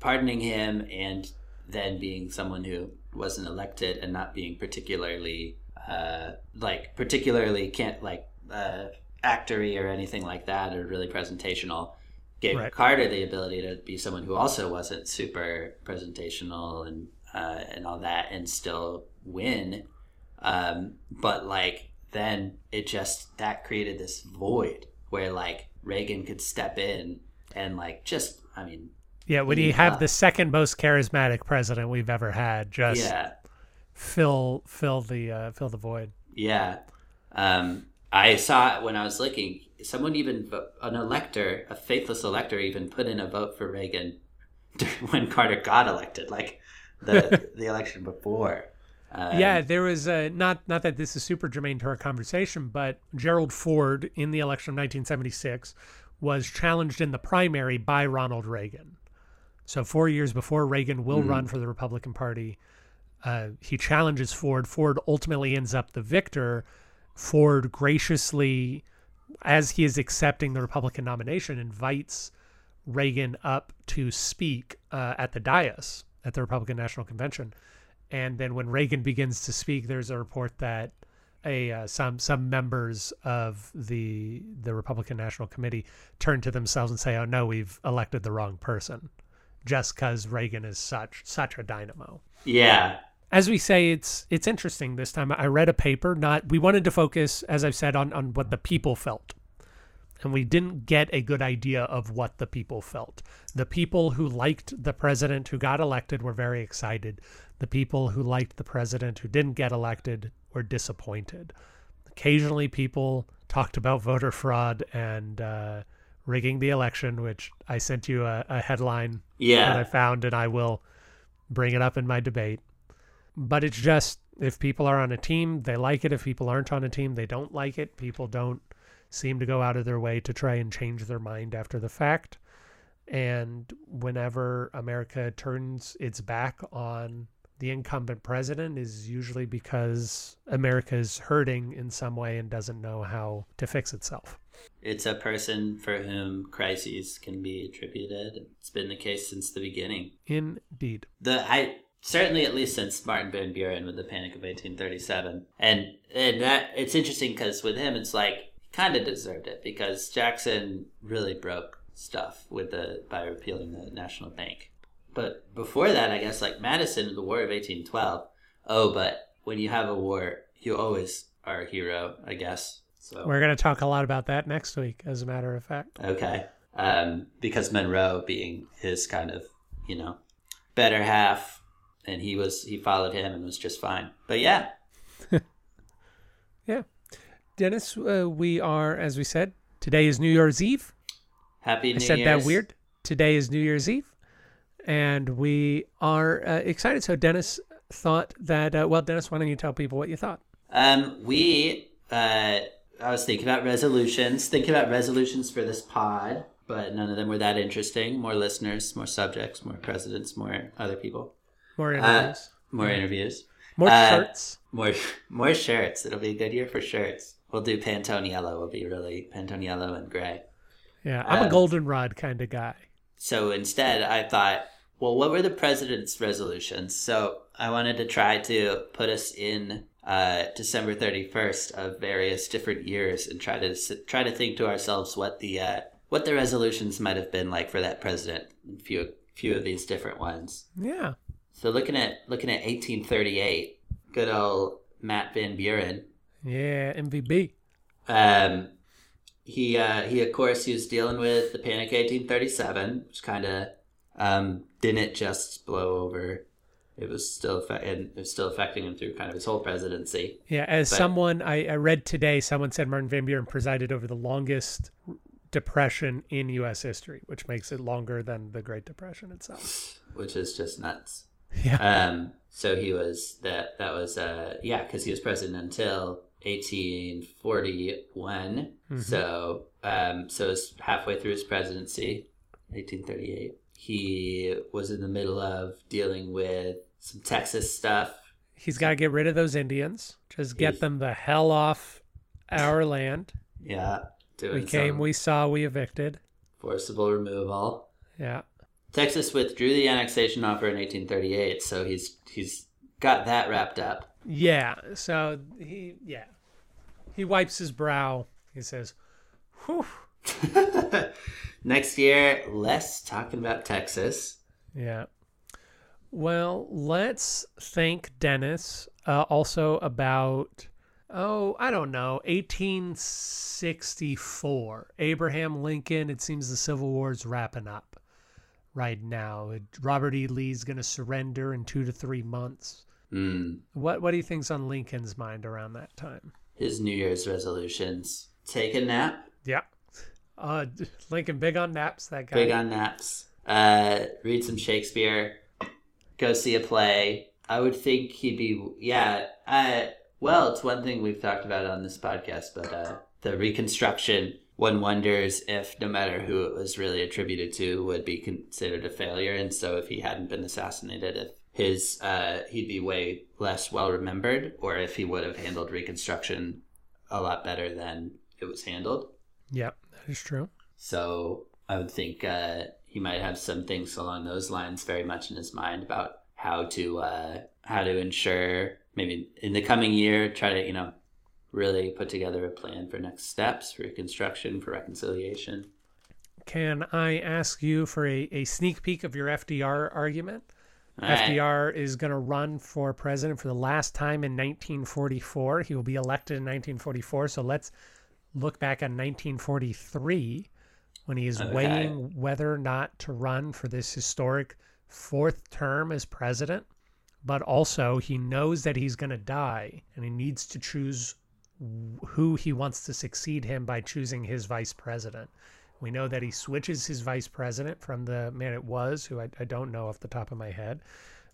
pardoning him and then being someone who wasn't elected and not being particularly uh, like particularly can't like uh, actory or anything like that or really presentational gave Right. Carter the ability to be someone who also wasn't super presentational and uh, and all that and still win. Um, but like then it just that created this void where like Reagan could step in and like just I mean yeah when you have the second most charismatic president we've ever had just yeah fill fill the uh, fill the void. Yeah. Um, I saw when I was looking, someone even, an elector, a faithless elector, even put in a vote for Reagan [LAUGHS] when Carter got elected, like the [LAUGHS] the election before. Um, yeah, there was uh, not not that this is super germane to our conversation, but Gerald Ford in the election of 1976 was challenged in the primary by Ronald Reagan. So four years before Reagan will run for the Republican Party, uh, he challenges Ford. Ford ultimately ends up the victor. Ford graciously, as he is accepting the Republican nomination, invites Reagan up to speak uh, at the dais at the Republican National Convention. And then when Reagan begins to speak, there's a report that a uh, some some members of the the Republican National Committee turn to themselves and say, "Oh no, we've elected the wrong person," just because Reagan is such such a dynamo. Yeah. as we say it's it's interesting this time. I read a paper not we wanted to focus as i've said on on what the people felt. And we didn't get a good idea of what the people felt. The people who liked the president who got elected were very excited. The people who liked the president who didn't get elected were disappointed. Occasionally people talked about voter fraud and uh, rigging the election which i sent you a, a headline that I found, and I will bring it up in my debate. But it's just if people are on a team, they like it. If people aren't on a team, they don't like it. People don't seem to go out of their way to try and change their mind after the fact. And whenever America turns its back on the incumbent president is usually because America is hurting in some way and doesn't know how to fix itself. It's a person for whom crises can be attributed. It's been the case since the beginning. Indeed. the I certainly at least since Martin Van Buren with the Panic of 1837, and and that it's interesting because with him it's like he kind of deserved it because Jackson really broke stuff with the by repealing the national bank. But before that, I guess like Madison, the War of 1812. Oh, but when you have a war, you always are a hero, I guess. So We're going to talk a lot about that next week, as a matter of fact. Okay. Um, because Monroe being his kind of, you know, better half, and he was he followed him and was just fine. But yeah, [LAUGHS] Yeah. Dennis, uh, we are, as we said, today is New Year's Eve. happy New I said Year's. that weird. Today is New Year's Eve. And we are uh, excited. So, Dennis thought that, uh, well, Dennis, why don't you tell people what you thought? Um, we uh, I was thinking about resolutions, thinking about resolutions for this pod, but none of them were that interesting. More listeners, more subjects, more presidents, more other people, More uh, interviews, more interviews, more uh, shirts. more [LAUGHS] more shirts. It'll be a good year for shirts. We'll do Pantone yellow. Will be really Pantone yellow and gray. Yeah, I'm a uh, goldenrod kind of guy. So instead, I thought, well, what were the president's resolutions? So I wanted to try to put us in uh, December 31st of various different years and try to try to think to ourselves what the uh, what the resolutions might have been like for that president. A few few of these different ones. Yeah. So looking at looking at 1838, good old Matt Van Buren. Yeah, MVB. Um, he uh, he of course he was dealing with the Panic 1837, which kind of um, didn't just blow over. It was still and it was still affecting him through kind of his whole presidency. Yeah, as But- someone I, I read today, someone said Martin Van Buren presided over the longest depression in U.S. history, which makes it longer than the Great Depression itself. which is just nuts. Yeah. Um, so he was that that was uh yeah because he was president until 1841. So um so it's halfway through his presidency, 1838. He was in the middle of dealing with some Texas stuff. He's got to get rid of those Indians. Just get Yes. them the hell off our land. Yeah, We came, we saw, we evicted. forcible removal. Yeah. Texas withdrew the annexation offer in 1838, so he's he's got that wrapped up. Yeah. So he, yeah. He wipes his brow. He says, whew. [LAUGHS] Next year, less talking about Texas. Yeah. Well, let's thank Dennis uh, also about, oh, I don't know, 1864. Abraham Lincoln, it seems the Civil War's wrapping up right now. Robert E. Lee's going to surrender in two to three months. Mm. What, what do you think's on Lincoln's mind around that time? His New Year's resolutions: take a nap, Yeah. Uh, [LAUGHS] Lincoln, big on naps, that guy. big on naps, uh, read some Shakespeare, go see a play. I would think he'd be yeah. Uh, well, it's one thing we've talked about on this podcast, but uh, the Reconstruction. One wonders if no matter who it was really attributed to would be considered a failure, and so if he hadn't been assassinated, if his uh, he'd be way less well remembered, or if he would have handled Reconstruction a lot better than it was handled. Yep, is true. So I would think uh, he might have some things along those lines very much in his mind about how to uh, how to ensure maybe in the coming year try to you know really put together a plan for next steps for reconstruction for reconciliation. Can I ask you for a, a sneak peek of your FDR argument? All right. FDR is going to run for president for the last time in 1944. He will be elected in 1944. So let's look back on 1943 when he is Okay. weighing whether or not to run for this historic fourth term as president. But also, he knows that he's going to die and he needs to choose who he wants to succeed him by choosing his vice president. We know that he switches his vice president from the man it was, who I, I don't know off the top of my head,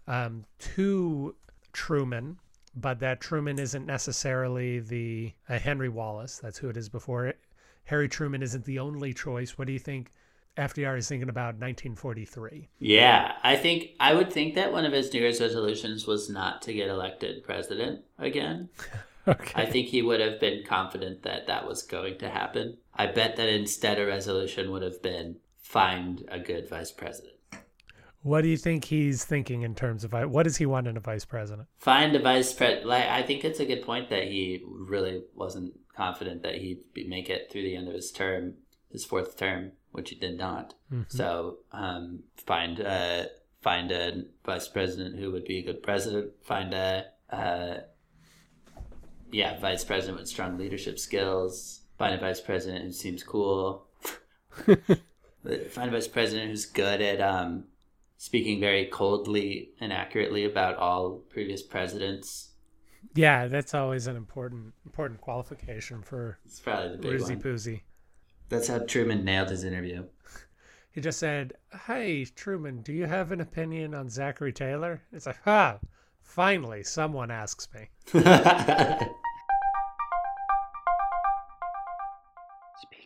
um, to Truman, but that Truman isn't necessarily the uh, Henry Wallace. That's who it is before it. Harry Truman isn't the only choice. What do you think FDR is thinking about 1943? Yeah, I think I would think that one of his New Year's resolutions was not to get elected president again. [LAUGHS] Okay. I think he would have been confident that that was going to happen. I bet that instead a resolution would have been find a good vice president. What do you think he's thinking in terms of what does he want in a vice president? Find a vice president. Like, I think it's a good point that he really wasn't confident that he'd be, make it through the end of his term, his fourth term, which he did not. So um, find uh, find a vice president who would be a good president. Find a uh, yeah vice president with strong leadership skills. Find a vice president who seems cool. [LAUGHS] find a vice president who's good at um, speaking very coldly and accurately about all previous presidents. Yeah, that's always an important important qualification for It's probably the big Rizzy one. Poozy. That's how Truman nailed his interview. He just said, "Hey Truman, do you have an opinion on Zachary Taylor?" It's like, "Ha, finally someone asks me." [LAUGHS] Speak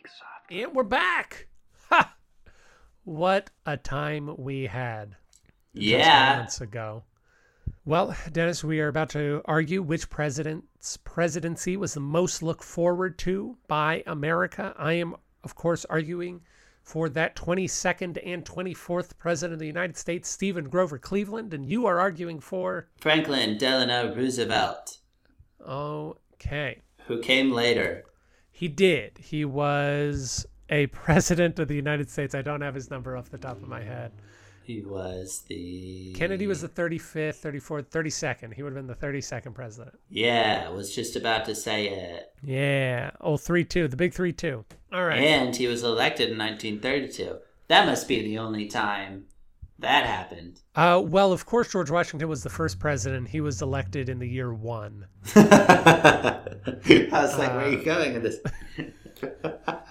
soft. And we're back. Ha! What a time we had. Yeah. moments ago. Well, Dennis, we are about to argue which president's presidency was the most looked forward to by America. I am, of course, arguing for that 22nd and 24th president of the United States, Stephen Grover Cleveland, and you are arguing for. Franklin Delano Roosevelt, Okay. who came later. He did. He was a president of the United States. I don't have his number off the top of my head. He was the Kennedy was the 35th, 34th, 32nd. He would have been the 32nd president. Yeah, I was just about to say it. Yeah. Oh, 3 2. The big 3 2. All right. And he was elected in 1932. That must be the only time that happened. Uh, well, of course, George Washington was the first president. He was elected in the year one. [LAUGHS] I was like, where are Uh, you going with this? [LAUGHS]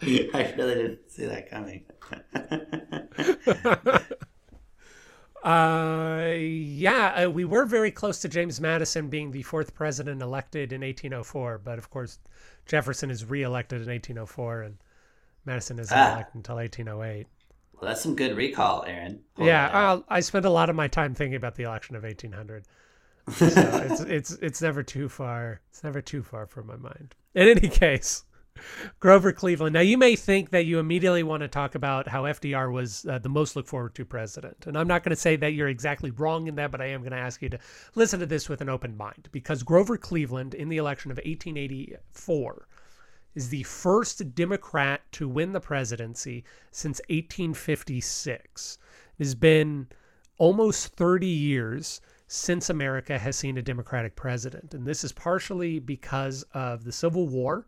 [LAUGHS] I really didn't see that coming. [LAUGHS] Uh, yeah, uh, we were very close to James Madison being the fourth president elected in 1804, but of course, Jefferson is reelected in 1804, and Madison isn't Ah. elected until 1808. well, that's some good recall, Aaron. Yeah. I spent a lot of my time thinking about the election of 1800. So [LAUGHS] it's it's it's never too far. It's never too far from my mind. In any case, Grover Cleveland. Now you may think that you immediately want to talk about how FDR was uh, the most looked forward to president, and I'm not going to say that you're exactly wrong in that, but I am going to ask you to listen to this with an open mind because Grover Cleveland in the election of 1884 is the first Democrat to win the presidency since 1856. It has been almost 30 years since America has seen a Democratic president. And this is partially because of the Civil War,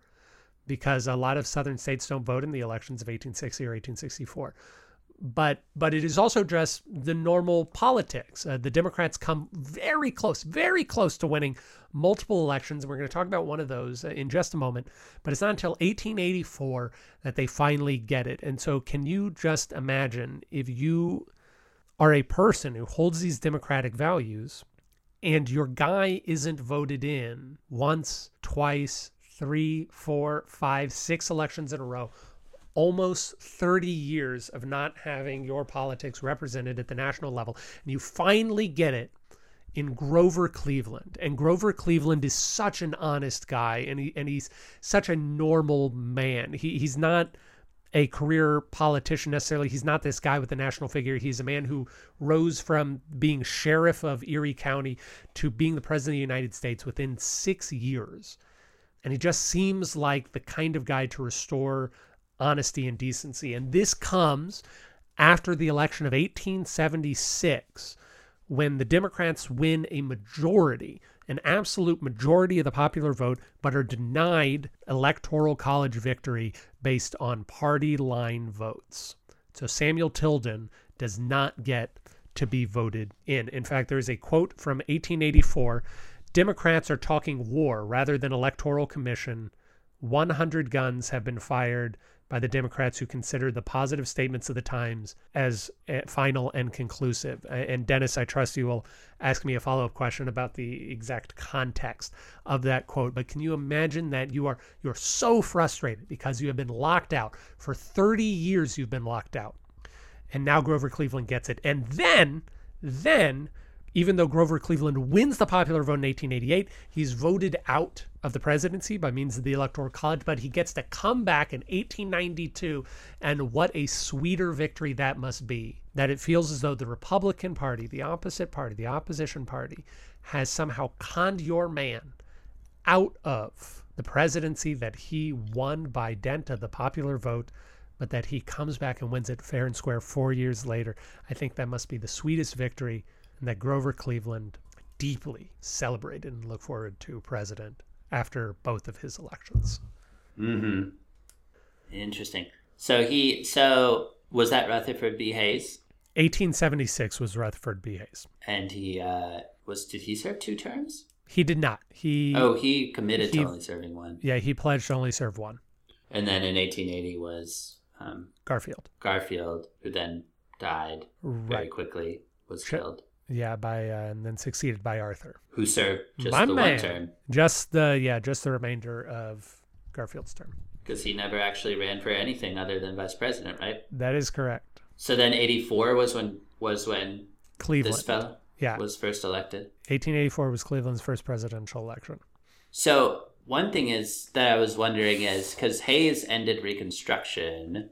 because a lot of southern states don't vote in the elections of 1860 or 1864 but but it is also just the normal politics. Uh, the Democrats come very close, very close to winning multiple elections. We're going to talk about one of those uh, in just a moment. But it's not until 1884 that they finally get it. And so, can you just imagine if you are a person who holds these democratic values and your guy isn't voted in once, twice, three, four, five, six elections in a row? almost 30 years of not having your politics represented at the national level. And you finally get it in Grover Cleveland. And Grover Cleveland is such an honest guy and he and he's such a normal man. He he's not a career politician necessarily. He's not this guy with a national figure. He's a man who rose from being sheriff of Erie County to being the president of the United States within 6 years and he just seems like the kind of guy to restore honesty and decency. And this comes after the election of 1876, when the Democrats win a majority, an absolute majority of the popular vote, but are denied electoral college victory based on party line votes. So Samuel Tilden does not get to be voted in. In fact, there is a quote from 1884 Democrats are talking war rather than electoral commission. 100 guns have been fired by the Democrats who consider the positive statements of the Times as uh, final and conclusive. And Dennis, I trust you will ask me a follow up question about the exact context of that quote. But can you imagine that you are you're so frustrated because you have been locked out for 30 years? You've been locked out, and now Grover Cleveland gets it, and then then even though Grover Cleveland wins the popular vote in 1888, he's voted out of the presidency by means of the Electoral College, but he gets to come back in 1892. And what a sweeter victory that must be! That it feels as though the Republican Party, the opposite party, the opposition party, has somehow conned your man out of the presidency that he won by dent of the popular vote, but that he comes back and wins it fair and square four years later. I think that must be the sweetest victory, and that Grover Cleveland deeply celebrated and look forward to president after both of his elections. Mm-hmm. Interesting. So he so was that Rutherford B. Hayes, 1876 was Rutherford B. Hayes. and he uh, was did he serve two terms? He did not. He Oh, he committed he- to only serving one, yeah, he pledged to only serve one. and then in 1880 was um, Garfield. Garfield, who then died very quickly, was Sure. killed. Yeah, by uh, and then succeeded by Arthur. Who served just My the man. one term Just the yeah, just the remainder of Garfield's term. because he never actually ran for anything other than vice president, right? That is correct. So then 84 was when was when Cleveland. this fellow yeah, was first elected. 1884 was Cleveland's first presidential election. So one thing is that I was wondering is because Hayes ended Reconstruction,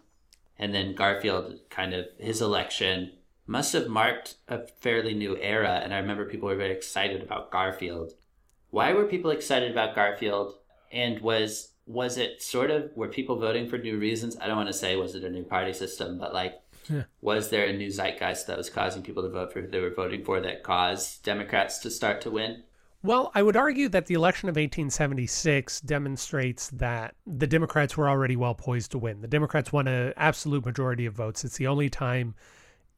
and then Garfield kind of his election must have marked a fairly new era. And I remember people were very excited about Garfield. Why were people excited about Garfield? And was was it sort of were people voting for new reasons? I don't want to say was it a new party system, but like Yeah. was there a new zeitgeist that was causing people to vote for who they were voting for that caused Democrats to start to win? Well, I would argue that the election of 1876 demonstrates that the Democrats were already well poised to win. The Democrats won an absolute majority of votes. It's the only time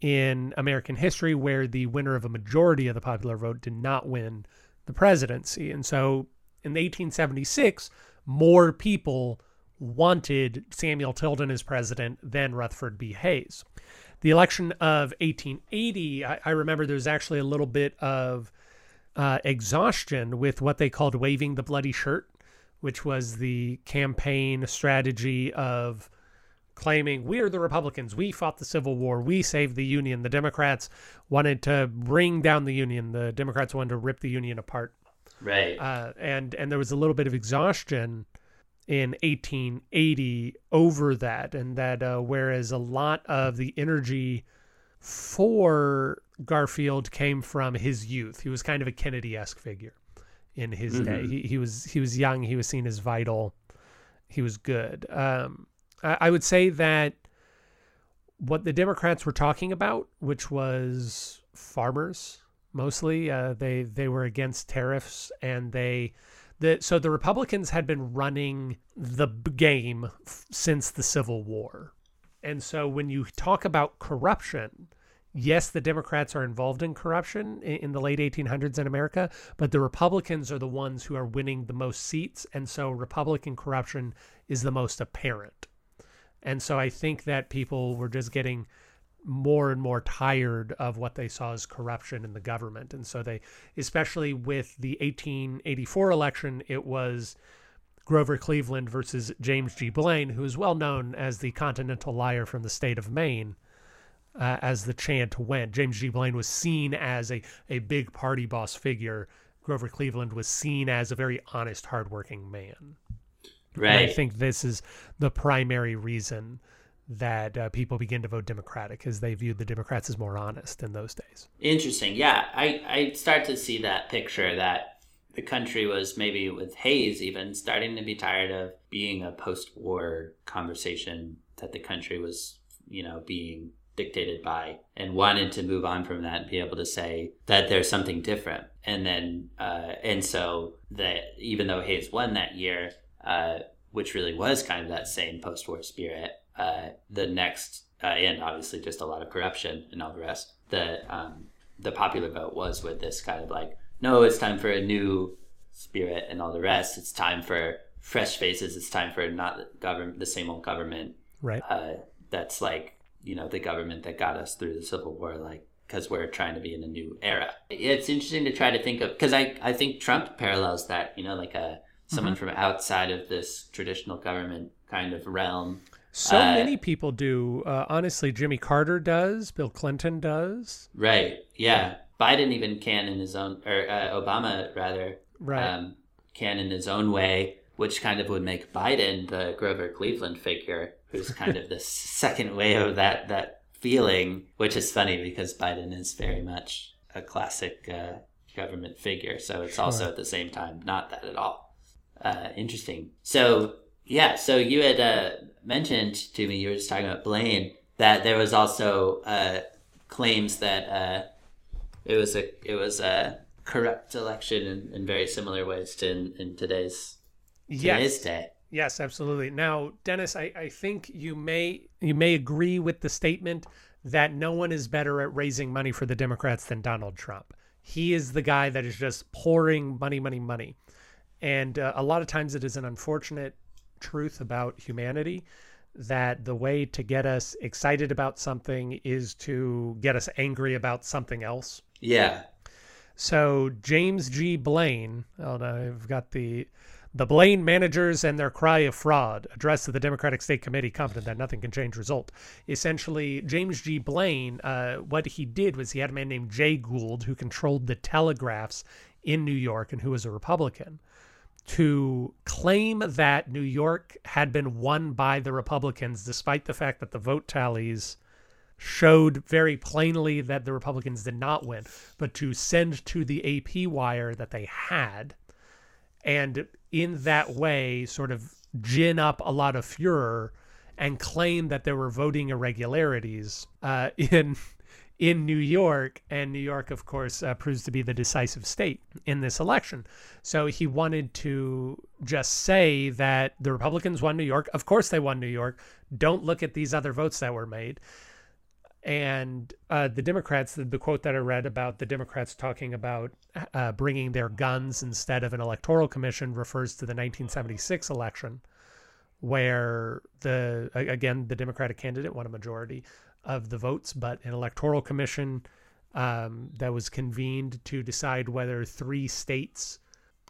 in American history where the winner of a majority of the popular vote did not win the presidency. And so in 1876, more people wanted Samuel Tilden as president than Rutherford B. Hayes. The election of 1880, I, I remember there was actually a little bit of uh, exhaustion with what they called waving the bloody shirt, which was the campaign strategy of claiming we're the Republicans, we fought the Civil War, we saved the Union. The Democrats wanted to bring down the Union. The Democrats wanted to rip the Union apart. Right. Uh, and and there was a little bit of exhaustion in 1880 over that, and that uh, whereas a lot of the energy for Garfield came from his youth, he was kind of a Kennedy-esque figure in his day. He, he was he was young, he was seen as vital, he was good. Um, I, would say that what the Democrats were talking about, which was farmers mostly, uh, they they were against tariffs and they the so the Republicans had been running the game since the Civil War, and so when you talk about corruption. Yes, the Democrats are involved in corruption in the late 1800s in America, but the Republicans are the ones who are winning the most seats, and so Republican corruption is the most apparent. And so I think that people were just getting more and more tired of what they saw as corruption in the government. And so they, especially with the 1884 election, it was Grover Cleveland versus James G. Blaine, who is well known as the continental liar from the state of Maine. Uh, as the chant went, James G. Blaine was seen as a, a big party boss figure. Grover Cleveland was seen as a very honest, hardworking man. And I think this is the primary reason that uh, people begin to vote Democratic, because they viewed the Democrats as more honest in those days. Interesting. Yeah, I, I start to see that picture that the country was maybe with Hayes even starting to be tired of being a post war conversation that the country was, you know, being dictated by and wanted to move on from that and be able to say that there's something different. And then, uh, and so that even though Hayes won that year, uh, which really was kind of that same post war spirit, uh, the next, uh, and obviously just a lot of corruption and all the rest, the, um, the popular vote was with this kind of like, no, it's time for a new spirit and all the rest. It's time for fresh faces. It's time for not the government, the same old government Right. uh, that's like you know the government that got us through the Civil War, like because we're trying to be in a new era. It's interesting to try to think of because I I think Trump parallels that. You know, like a someone from outside of this traditional government kind of realm. So Uh, many people do. Uh, honestly, Jimmy Carter does. Bill Clinton does. Right. Yeah. Biden even can in his own, or uh, Obama rather, Right. um, can in his own way, which kind of would make Biden the Grover Cleveland figure, who's kind of [LAUGHS] the second wave of that that feeling. Which is funny because Biden is very much a classic uh, government figure, so it's also at the same time not that at all. Uh, interesting. So yeah, so you had uh, mentioned to me you were just talking about Blaine that there was also uh, claims that uh, it was a it was a corrupt election in, in very similar ways to in, in today's today's Yes. day. Yes, absolutely. Now, Dennis, I, I think you may you may agree with the statement that no one is better at raising money for the Democrats than Donald Trump. He is the guy that is just pouring money, money, money, and uh, a lot of times it is an unfortunate truth about humanity that the way to get us excited about something is to get us angry about something else. Yeah. So James G. Blaine, oh no, I've got the the Blaine managers and their cry of fraud addressed to the Democratic State Committee, confident that nothing can change result. Essentially, James G. Blaine, uh, what he did was he had a man named Jay Gould who controlled the telegraphs in New York and who was a Republican to claim that New York had been won by the Republicans, despite the fact that the vote tallies showed very plainly that the Republicans did not win, but to send to the AP wire that they had, and in that way, sort of gin up a lot of furor and claim that there were voting irregularities uh, [LAUGHS] in in New York, and New York, of course, uh, proves to be the decisive state in this election. So he wanted to just say that the Republicans won New York. Of course, they won New York. Don't look at these other votes that were made and uh, the Democrats, the, the quote that I read about the Democrats talking about uh, bringing their guns instead of an electoral commission refers to the 1976 election, where the again the Democratic candidate won a majority of the votes, but an electoral commission um, that was convened to decide whether three states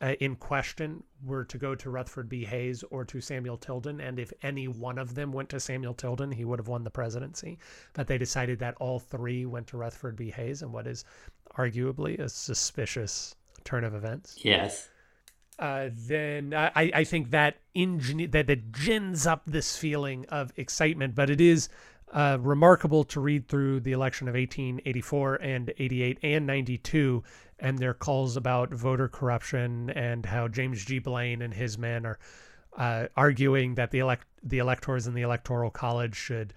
uh, in question were to go to Rutherford B. Hayes or to Samuel Tilden, and if any one of them went to Samuel Tilden, he would have won the presidency. But they decided that all three went to Rutherford B. Hayes, and what is arguably a suspicious turn of events. Yes. Uh, then I, I think that ingen that that gins up this feeling of excitement, but it is uh, remarkable to read through the election of 1884 and 88 and 92 and their calls about voter corruption and how James G. Blaine and his men are uh, arguing that the elect the electors in the electoral college should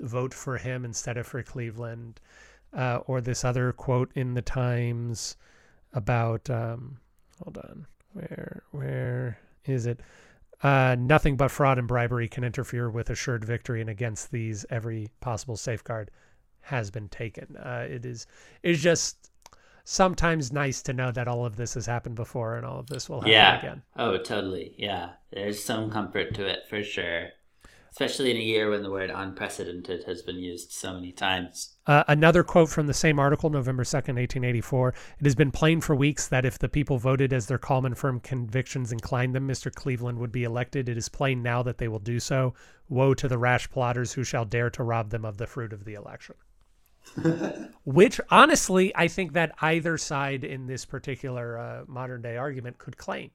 vote for him instead of for Cleveland, uh, or this other quote in the Times about um, hold on where where is it uh, nothing but fraud and bribery can interfere with assured victory, and against these, every possible safeguard has been taken. Uh, it is it's just sometimes nice to know that all of this has happened before, and all of this will happen Yeah. again. Oh, totally. Yeah. There's some comfort to it for sure. Especially in a year when the word unprecedented has been used so many times. Uh, another quote from the same article, November 2nd, 1884. It has been plain for weeks that if the people voted as their calm and firm convictions inclined them, Mr. Cleveland would be elected. It is plain now that they will do so. Woe to the rash plotters who shall dare to rob them of the fruit of the election. [LAUGHS] Which, honestly, I think that either side in this particular uh, modern day argument could claim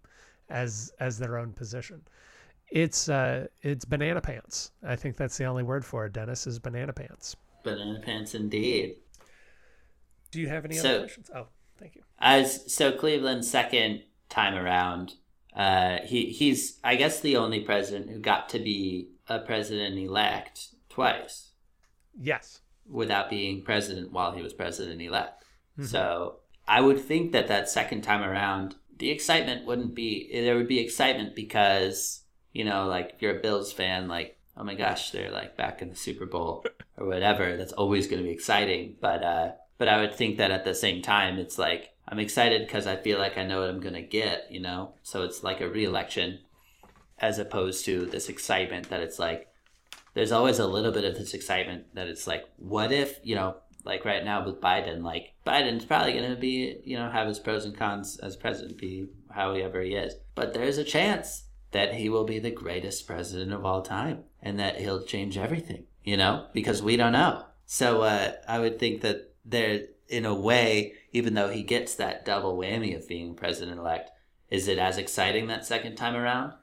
as as their own position. It's uh, it's banana pants. I think that's the only word for it. Dennis is banana pants. Banana pants indeed. Do you have any So- other questions? Oh, thank you. As so Cleveland's second time around, uh, he he's I guess the only president who got to be a president elect twice Yes. without being president while he was president elect. So I would think that that second time around, the excitement wouldn't be there would be excitement because you know like if you're a Bills fan, like oh my gosh, they're like back in the Super Bowl [LAUGHS] or whatever. That's always going to be exciting. But uh, but I would think that at the same time, it's like I'm excited because I feel like I know what I'm going to get. You know, so it's like a re-election as opposed to this excitement that it's like there's always a little bit of this excitement that it's like, what if, you know, like right now with Biden, like Biden's probably going to be, you know, have his pros and cons as president, be however he is. But there's a chance that he will be the greatest president of all time and that he'll change everything, you know, because we don't know. So uh, I would think that there, in a way, even though he gets that double whammy of being president elect, is it as exciting that second time around?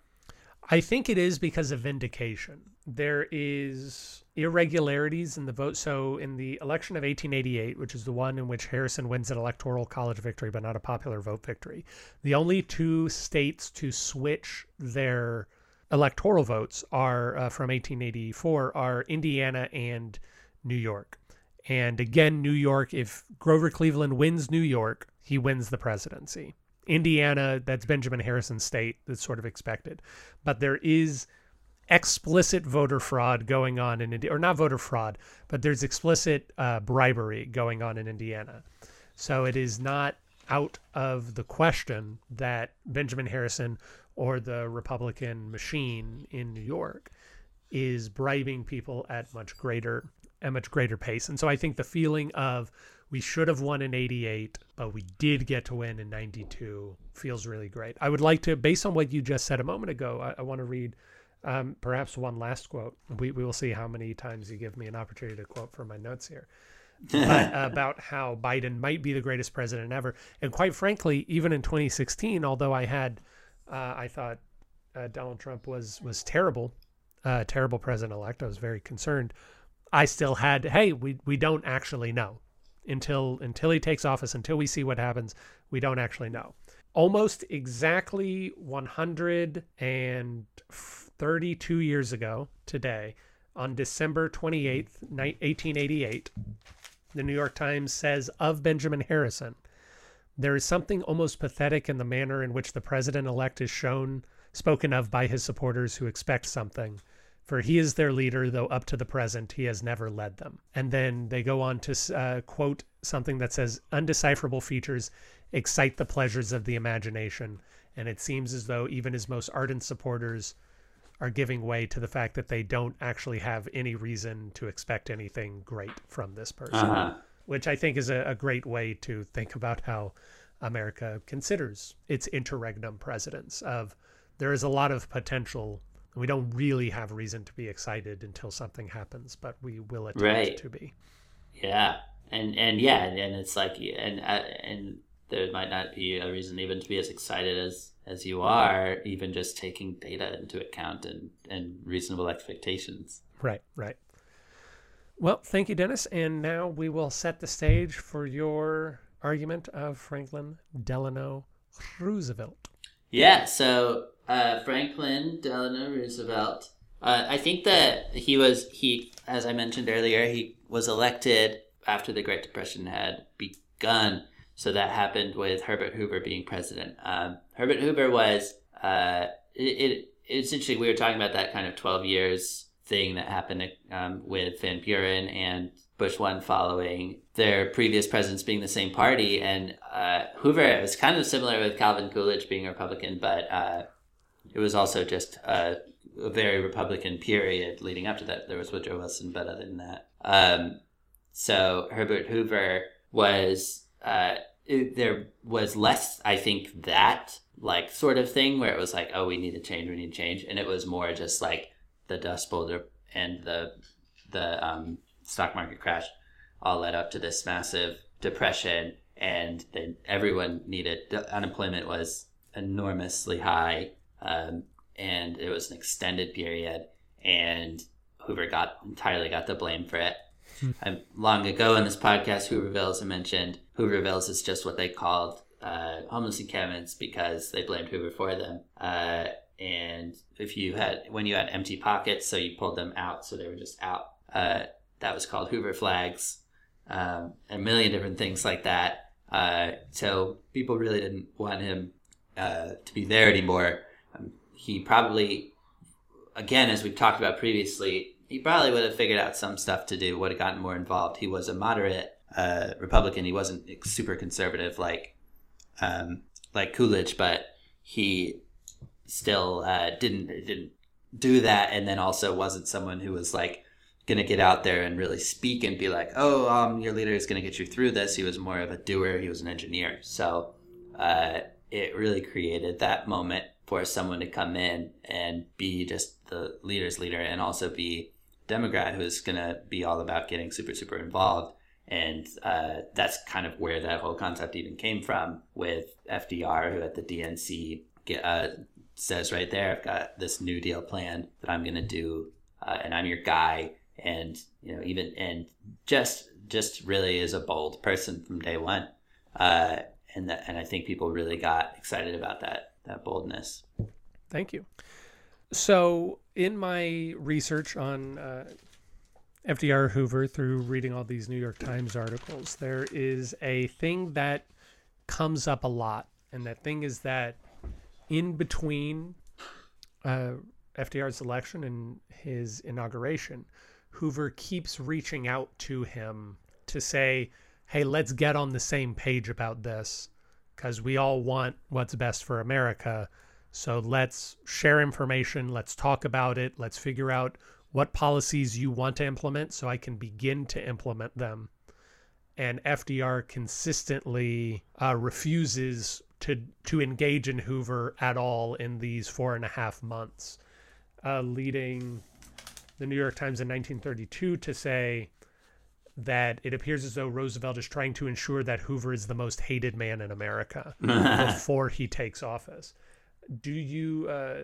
I think it is because of vindication. there is irregularities in the vote. So in the election of 1888, which is the one in which Harrison wins an electoral college victory, but not a popular vote victory, the only two states to switch their electoral votes are uh, from 1884 are Indiana and New York. And again, New York, if Grover Cleveland wins New York, he wins the presidency. Indiana, that's Benjamin Harrison state, that's sort of expected. But there is explicit voter fraud going on in India, or not voter fraud, but there's explicit uh, bribery going on in Indiana. So it is not out of the question that Benjamin Harrison or the Republican machine in New York is bribing people at much greater at much greater pace. And so I think the feeling of we should have won in 88, but we did get to win in 92 feels really great. I would like to, based on what you just said a moment ago, I, I want to read um, perhaps one last quote. We, we will see how many times you give me an opportunity to quote from my notes here. but [LAUGHS] about how Biden might be the greatest president ever. And quite frankly, even in 2016, although I had, uh, I thought uh, Donald Trump was was terrible, uh, terrible president elect. I was very concerned. I still had, hey, we we don't actually know until until he takes office, until we see what happens. We don't actually know. Almost exactly 132 years ago today, on December 28th, 1888, the New York Times says of Benjamin Harrison, there is something almost pathetic in the manner in which the president elect is shown, spoken of by his supporters who expect something for he is their leader, though up to the present he has never led them. And then they go on to uh, quote something that says, undecipherable features excite the pleasures of the imagination. And it seems as though even his most ardent supporters are giving way to the fact that they don't actually have any reason to expect anything great from this person, uh -huh. which I think is a, a great way to think about how America considers its interregnum presidents of there is a lot of potential we don't really have reason to be excited until something happens, but we will attempt right. to be. Yeah, and and yeah, and it's like and uh, and there might not be a reason even to be as excited as as you are, even just taking data into account and and reasonable expectations. Right, right. Well, thank you, Dennis. And now we will set the stage for your argument of Franklin Delano Roosevelt. Yeah, so uh, Franklin Delano Roosevelt. Uh, I think that he was he, as I mentioned earlier, he was elected after the Great Depression had begun. So that happened with Herbert Hoover being president. Um, Herbert Hoover was uh, it, it, It's interesting. We were talking about that kind of twelve years thing that happened um, with Van Buren and Bush one following their previous presidents being the same party, and uh, Hoover was kind of similar with Calvin Coolidge being a Republican, but uh, it was also just a, a, very Republican period leading up to that. There was Woodrow Wilson, but other than that, um, so Herbert Hoover was uh, it, there was less, I think, that like sort of thing where it was like, oh, we need to change, we need to change, and it was more just like the Dust Bowl and the the um, stock market crash all led up to this massive depression, and then everyone needed unemployment was enormously high um, and it was an extended period, and Hoover got entirely got the blame for it. um, long ago in this podcast, Hoovervilles, I mentioned Hoovervilles is just what they called uh, homeless encampments because they blamed Hoover for them. Uh, and if you had when you had empty pockets, so you pulled them out, so they were just out. Uh, that was called Hoover flags, um, a million different things like that. Uh, so people really didn't want him uh, to be there anymore he probably, again, as we've talked about previously, he probably would have figured out some stuff to do, would have gotten more involved. He was a moderate uh, Republican. He wasn't super conservative like um, like Coolidge, but he still uh, didn't didn't do that, and then also wasn't someone who was like going to get out there and really speak and be like, "Oh, um, your leader is going to get you through this." He was more of a doer. He was an engineer, so uh, it really created that moment for someone to come in and be just the leader's leader and also be Democrat who's going to be all about getting super, super involved. And uh, that's kind of where that whole concept even came from with FDR, who at the DNC uh, says right there, I've got this New Deal plan that I'm going to do uh, and I'm your guy, and you know even and just just really is a bold person from day one, uh, and that and I think people really got excited about that that boldness. Thank you. So, in my research on uh, FDR Hoover through reading all these New York Times articles, there is a thing that comes up a lot. And that thing is that in between uh, FDR's election and his inauguration, Hoover keeps reaching out to him to say, hey, let's get on the same page about this because we all want what's best for America. So let's share information, let's talk about it, let's figure out what policies you want to implement so I can begin to implement them. And FDR consistently uh, refuses to to engage in Hoover at all in these four and a half months, uh, leading the New York Times in 1932 to say that it appears as though Roosevelt is trying to ensure that Hoover is the most hated man in America [LAUGHS] before he takes office. Do you uh,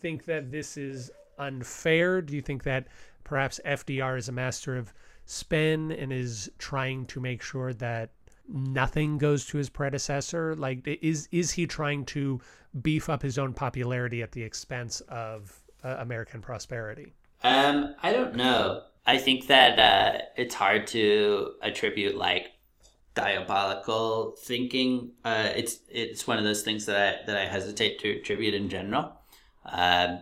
think that this is unfair? Do you think that perhaps FDR is a master of spin and is trying to make sure that nothing goes to his predecessor? Like, is is he trying to beef up his own popularity at the expense of uh, American prosperity? Um, I don't know. I think that uh, it's hard to attribute like diabolical thinking. Uh, it's it's one of those things that I that I hesitate to attribute in general. Um,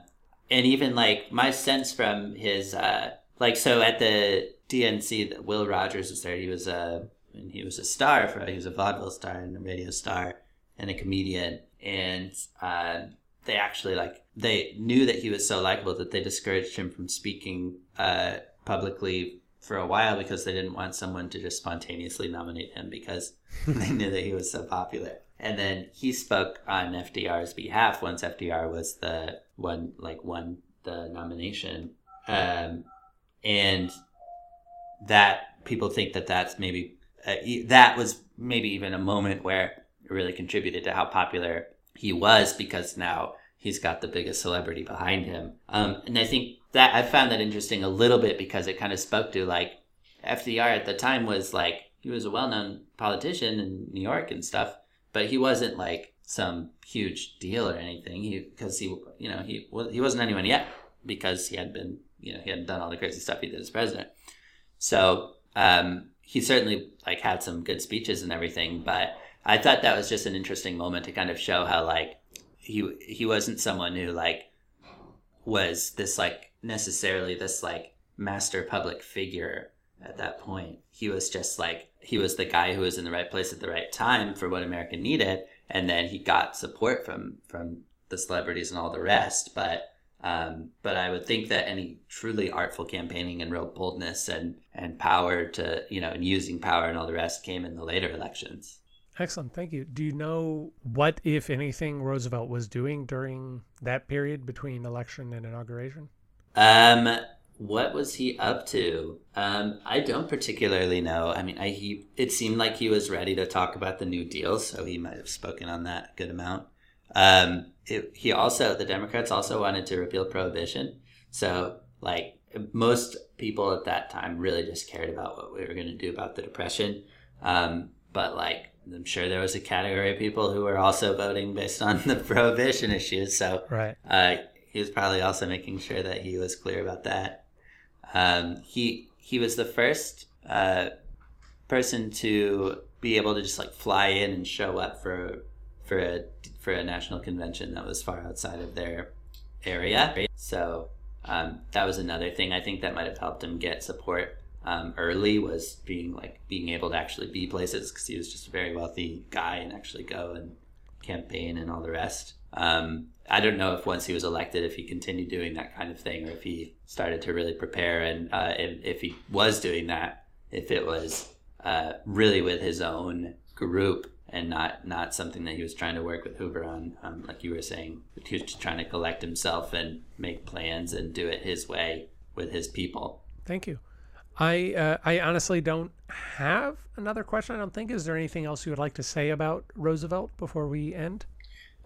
and even like my sense from his uh, like so at the DNC that Will Rogers was there. He was a and he was a star for he was a vaudeville star and a radio star and a comedian and uh, they actually like they knew that he was so likable that they discouraged him from speaking uh, publicly for a while because they didn't want someone to just spontaneously nominate him because [LAUGHS] they knew that he was so popular. And then he spoke on FDR's behalf once FDR was the one like won the nomination, um, and that people think that that's maybe uh, that was maybe even a moment where it really contributed to how popular he was because now he's got the biggest celebrity behind him. Um, and I think that I found that interesting a little bit because it kind of spoke to like FDR at the time was like he was a well-known politician in New York and stuff, but he wasn't like some huge deal or anything. He because he you know he he wasn't anyone yet because he had been you know he hadn't done all the crazy stuff he did as president. So um, he certainly like had some good speeches and everything, but I thought that was just an interesting moment to kind of show how like he he wasn't someone who like was this like necessarily this like master public figure at that point. He was just like he was the guy who was in the right place at the right time for what America needed, and then he got support from from the celebrities and all the rest. But um, but I would think that any truly artful campaigning and real boldness and and power to you know and using power and all the rest came in the later elections. Excellent, thank you. Do you know what, if anything, Roosevelt was doing during that period between election and inauguration? Um, what was he up to? Um, I don't particularly know. I mean, I, he it seemed like he was ready to talk about the New Deal, so he might have spoken on that a good amount. Um, it, he also the Democrats also wanted to repeal prohibition, so like most people at that time really just cared about what we were going to do about the depression. Um, but like I'm sure there was a category of people who were also voting based on [LAUGHS] the prohibition issues. So right. Uh, he was probably also making sure that he was clear about that. Um, he he was the first uh, person to be able to just like fly in and show up for for a for a national convention that was far outside of their area. So um, that was another thing I think that might have helped him get support um, early was being like being able to actually be places because he was just a very wealthy guy and actually go and campaign and all the rest. Um, I don't know if once he was elected, if he continued doing that kind of thing, or if he started to really prepare, and uh, if, if he was doing that, if it was uh, really with his own group and not not something that he was trying to work with Hoover on, um, like you were saying, he was trying to collect himself and make plans and do it his way with his people. Thank you. I uh, I honestly don't have another question. I don't think. Is there anything else you would like to say about Roosevelt before we end?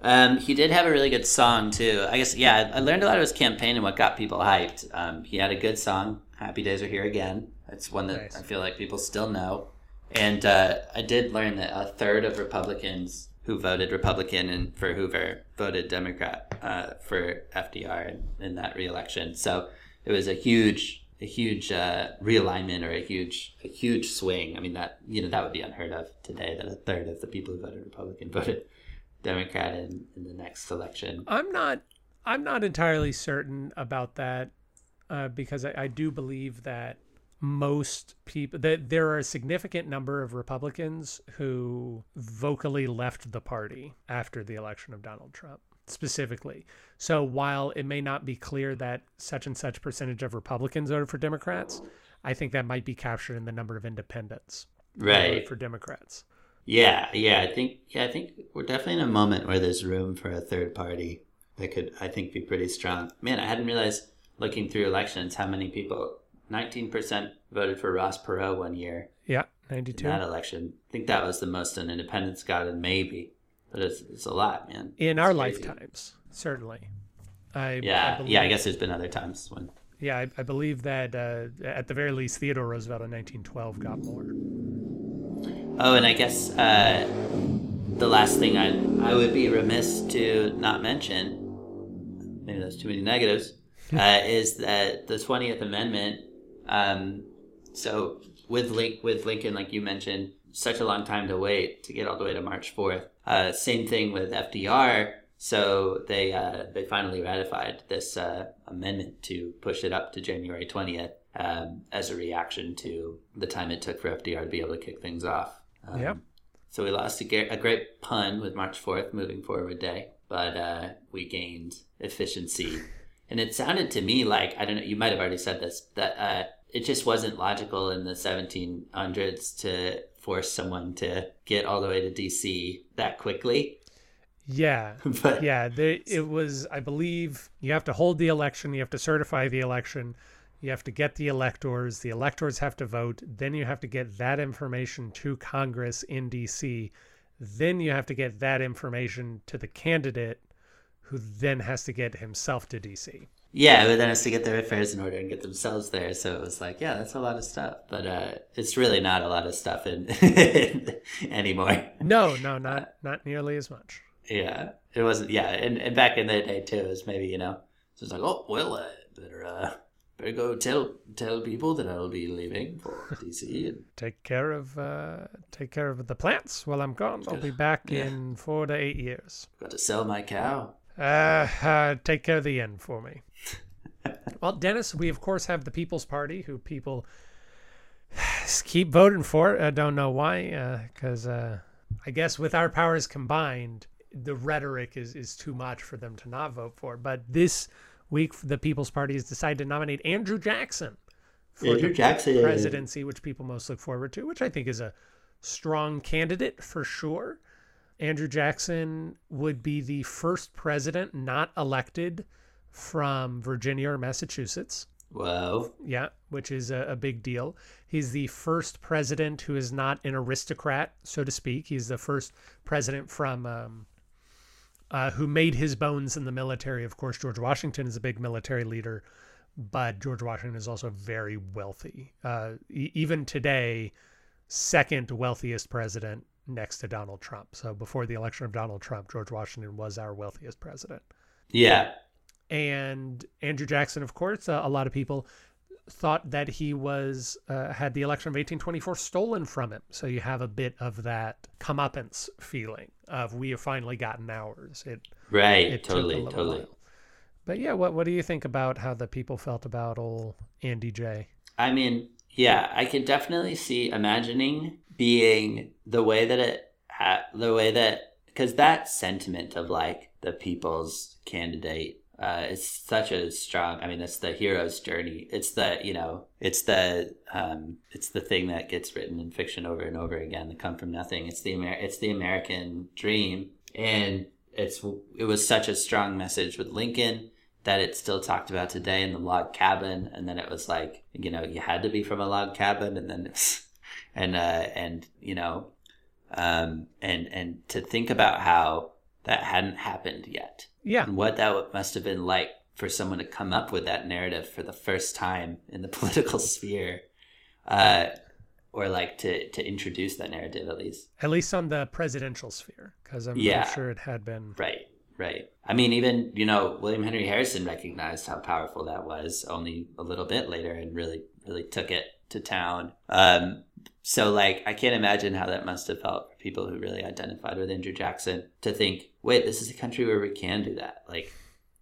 Um, he did have a really good song too. I guess yeah, I learned a lot of his campaign and what got people hyped. Um, he had a good song, "Happy Days Are Here Again." It's one that Nice. I feel like people still know. And uh, I did learn that a third of Republicans who voted Republican and for Hoover voted Democrat uh, for FDR in, in that reelection. So it was a huge, a huge uh, realignment or a huge, a huge swing. I mean that you know that would be unheard of today. That a third of the people who voted Republican [LAUGHS] voted Democrat in, in the next election. I'm not. I'm not entirely certain about that uh, because I, I do believe that most people that there are a significant number of Republicans who vocally left the party after the election of Donald Trump specifically. So while it may not be clear that such and such percentage of Republicans voted for Democrats, I think that might be captured in the number of independents Right. for Democrats. Yeah, yeah, I think yeah, I think we're definitely in a moment where there's room for a third party that could I think be pretty strong. Man, I hadn't realized looking through elections how many people 19% voted for Ross Perot one year Yeah, in 92. that election. I think that was the most an independent's gotten maybe. But it's, it's a lot, man. in our crazy. lifetimes, certainly. I, Yeah, I yeah, I guess there's been other times when Yeah, I, I believe that uh, at the very least, Theodore Roosevelt in 1912 got more. Oh, and I guess uh, the last thing I I would be remiss to not mention, maybe that's too many negatives, [LAUGHS] uh, is that the Twentieth Amendment. Um, so with Link with Lincoln, like you mentioned, such a long time to wait to get all the way to March fourth. Uh, same thing with FDR. So they uh, they finally ratified this uh, amendment to push it up to January twentieth um, as a reaction to the time it took for FDR to be able to kick things off. Um, Yep. So we lost a, a great pun with March 4th, moving forward day, but uh, we gained efficiency. And it sounded to me like, I don't know, you might have already said this, that uh, it just wasn't logical in the 1700s to force someone to get all the way to DC that quickly. Yeah, [LAUGHS] but yeah. They, it was, I believe, you have to hold the election, you have to certify the election, you have to get the electors, the electors have to vote, then you have to get that information to Congress in D.C., then you have to get that information to the candidate, who then has to get himself to D.C. Yeah, but then has to get their affairs in order and get themselves there. So it was like, yeah, that's a lot of stuff. But uh, it's really not a lot of stuff in, [LAUGHS] anymore. No, no, [LAUGHS] not not nearly as much. Yeah, it wasn't. Yeah, and, and back in the day too, it was maybe you know, so was like, oh well, uh, better uh, better go tell tell people that I'll be leaving for [LAUGHS] DC. And take care of uh, take care of the plants while I'm gone. I'll be back Yeah. in four to eight years. got to sell my cow. Uh, uh, take care of the inn for me. [LAUGHS] well, Dennis, we of course have the People's Party, who people [SIGHS] keep voting for. I don't know why, because uh, I guess with our powers combined, the rhetoric is is too much for them to not vote for. But this week, the People's Party has decided to nominate Andrew Jackson for Andrew the Jackson. presidency, which people most look forward to, which I think is a strong candidate for sure. Andrew Jackson would be the first president not elected from Virginia or Massachusetts. Whoa. Yeah, which is a, a big deal. He's the first president who is not an aristocrat, so to speak. He's the first president from um, uh, who made his bones in the military. Of course, George Washington is a big military leader, but George Washington is also very wealthy. Uh, e- even today, second wealthiest president next to Donald Trump. So before the election of Donald Trump, George Washington was our wealthiest president Yeah. and Andrew Jackson, of course, uh, a lot of people thought that he was uh, had the election of 1824 stolen from him. So you have a bit of that comeuppance feeling of we have finally gotten ours. It Right. it totally. Totally. while. But yeah, what what do you think about how the people felt about old Andy J? I mean, yeah, I can definitely see imagining being the way that it, ha- the way that, because that sentiment of like the people's candidate uh, is such a strong. I mean, it's the hero's journey. It's the you know, it's the um, it's the thing that gets written in fiction over and over again. The come from nothing. It's the Amer- It's the American dream, and it's it was such a strong message with Lincoln that it's still talked about today in the log cabin and then it was like you know you had to be from a log cabin and then it's, [LAUGHS] and uh and you know um and and to think about how that hadn't happened yet. Yeah. And what that must have been like for someone to come up with that narrative for the first time in the [LAUGHS] political sphere. Uh, or like to, to introduce that narrative at least. At least on the presidential sphere, because I'm, Yeah. Sure it had been. Right, right. I mean, even, you know, William Henry Harrison recognized how powerful that was only a little bit later and really, really took it to town. Um, so, like, I can't imagine how that must have felt people who really identified with Andrew Jackson to think, wait, this is a country where we can do that. Like,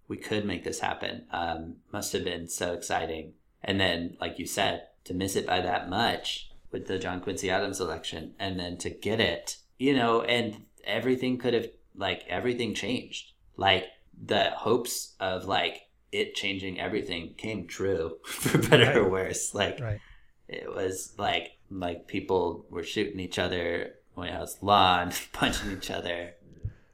we could make this happen. Um, must have been so exciting. And then, like you said, to miss it by that much with the John Quincy Adams election and then to get it, you know, and everything could have, like, everything changed. Like, the hopes of, like, it changing everything came true [LAUGHS] for better or worse. Like, Right. it was like like people were shooting each other White House lawn, punching each other.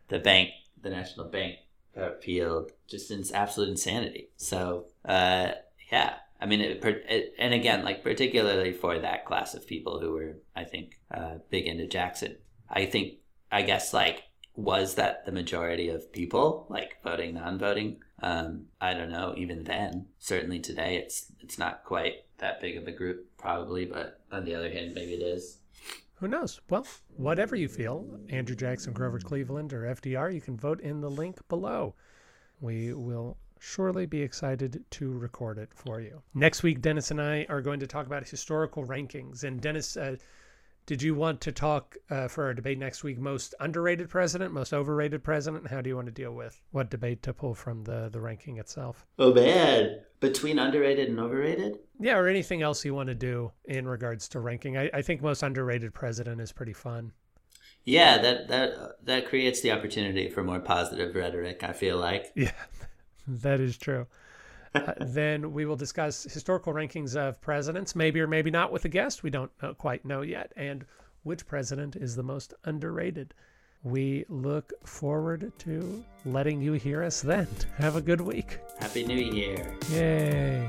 The bank, the National Bank, got peeled. Just in absolute insanity. So, uh, yeah, I mean, it, it, and again, like particularly for that class of people who were, I think, uh, big into Jackson. I think, I guess, like, was that the majority of people, like voting, non-voting? Um, I don't know. Even then, certainly today, it's it's not quite that big of a group, probably. But on the other hand, maybe it is. Who knows? Well, whatever you feel, Andrew Jackson, Grover Cleveland, or FDR, you can vote in the link below. We will surely be excited to record it for you. Next week, Dennis and I are going to talk about historical rankings. And Dennis, uh, did you want to talk uh, for our debate next week? Most underrated president, most overrated president? How do you want to deal with what debate to pull from the the ranking itself? Oh man, between underrated and overrated. Yeah, or anything else you want to do in regards to ranking. I, I think most underrated president is pretty fun. Yeah, that that that creates the opportunity for more positive rhetoric. I feel like. Yeah, [LAUGHS] that is true. Uh, then we will discuss historical rankings of presidents, maybe or maybe not with a guest. We don't know, quite know yet. And which president is the most underrated? We look forward to letting you hear us then. Have a good week. Happy New Year. Yay.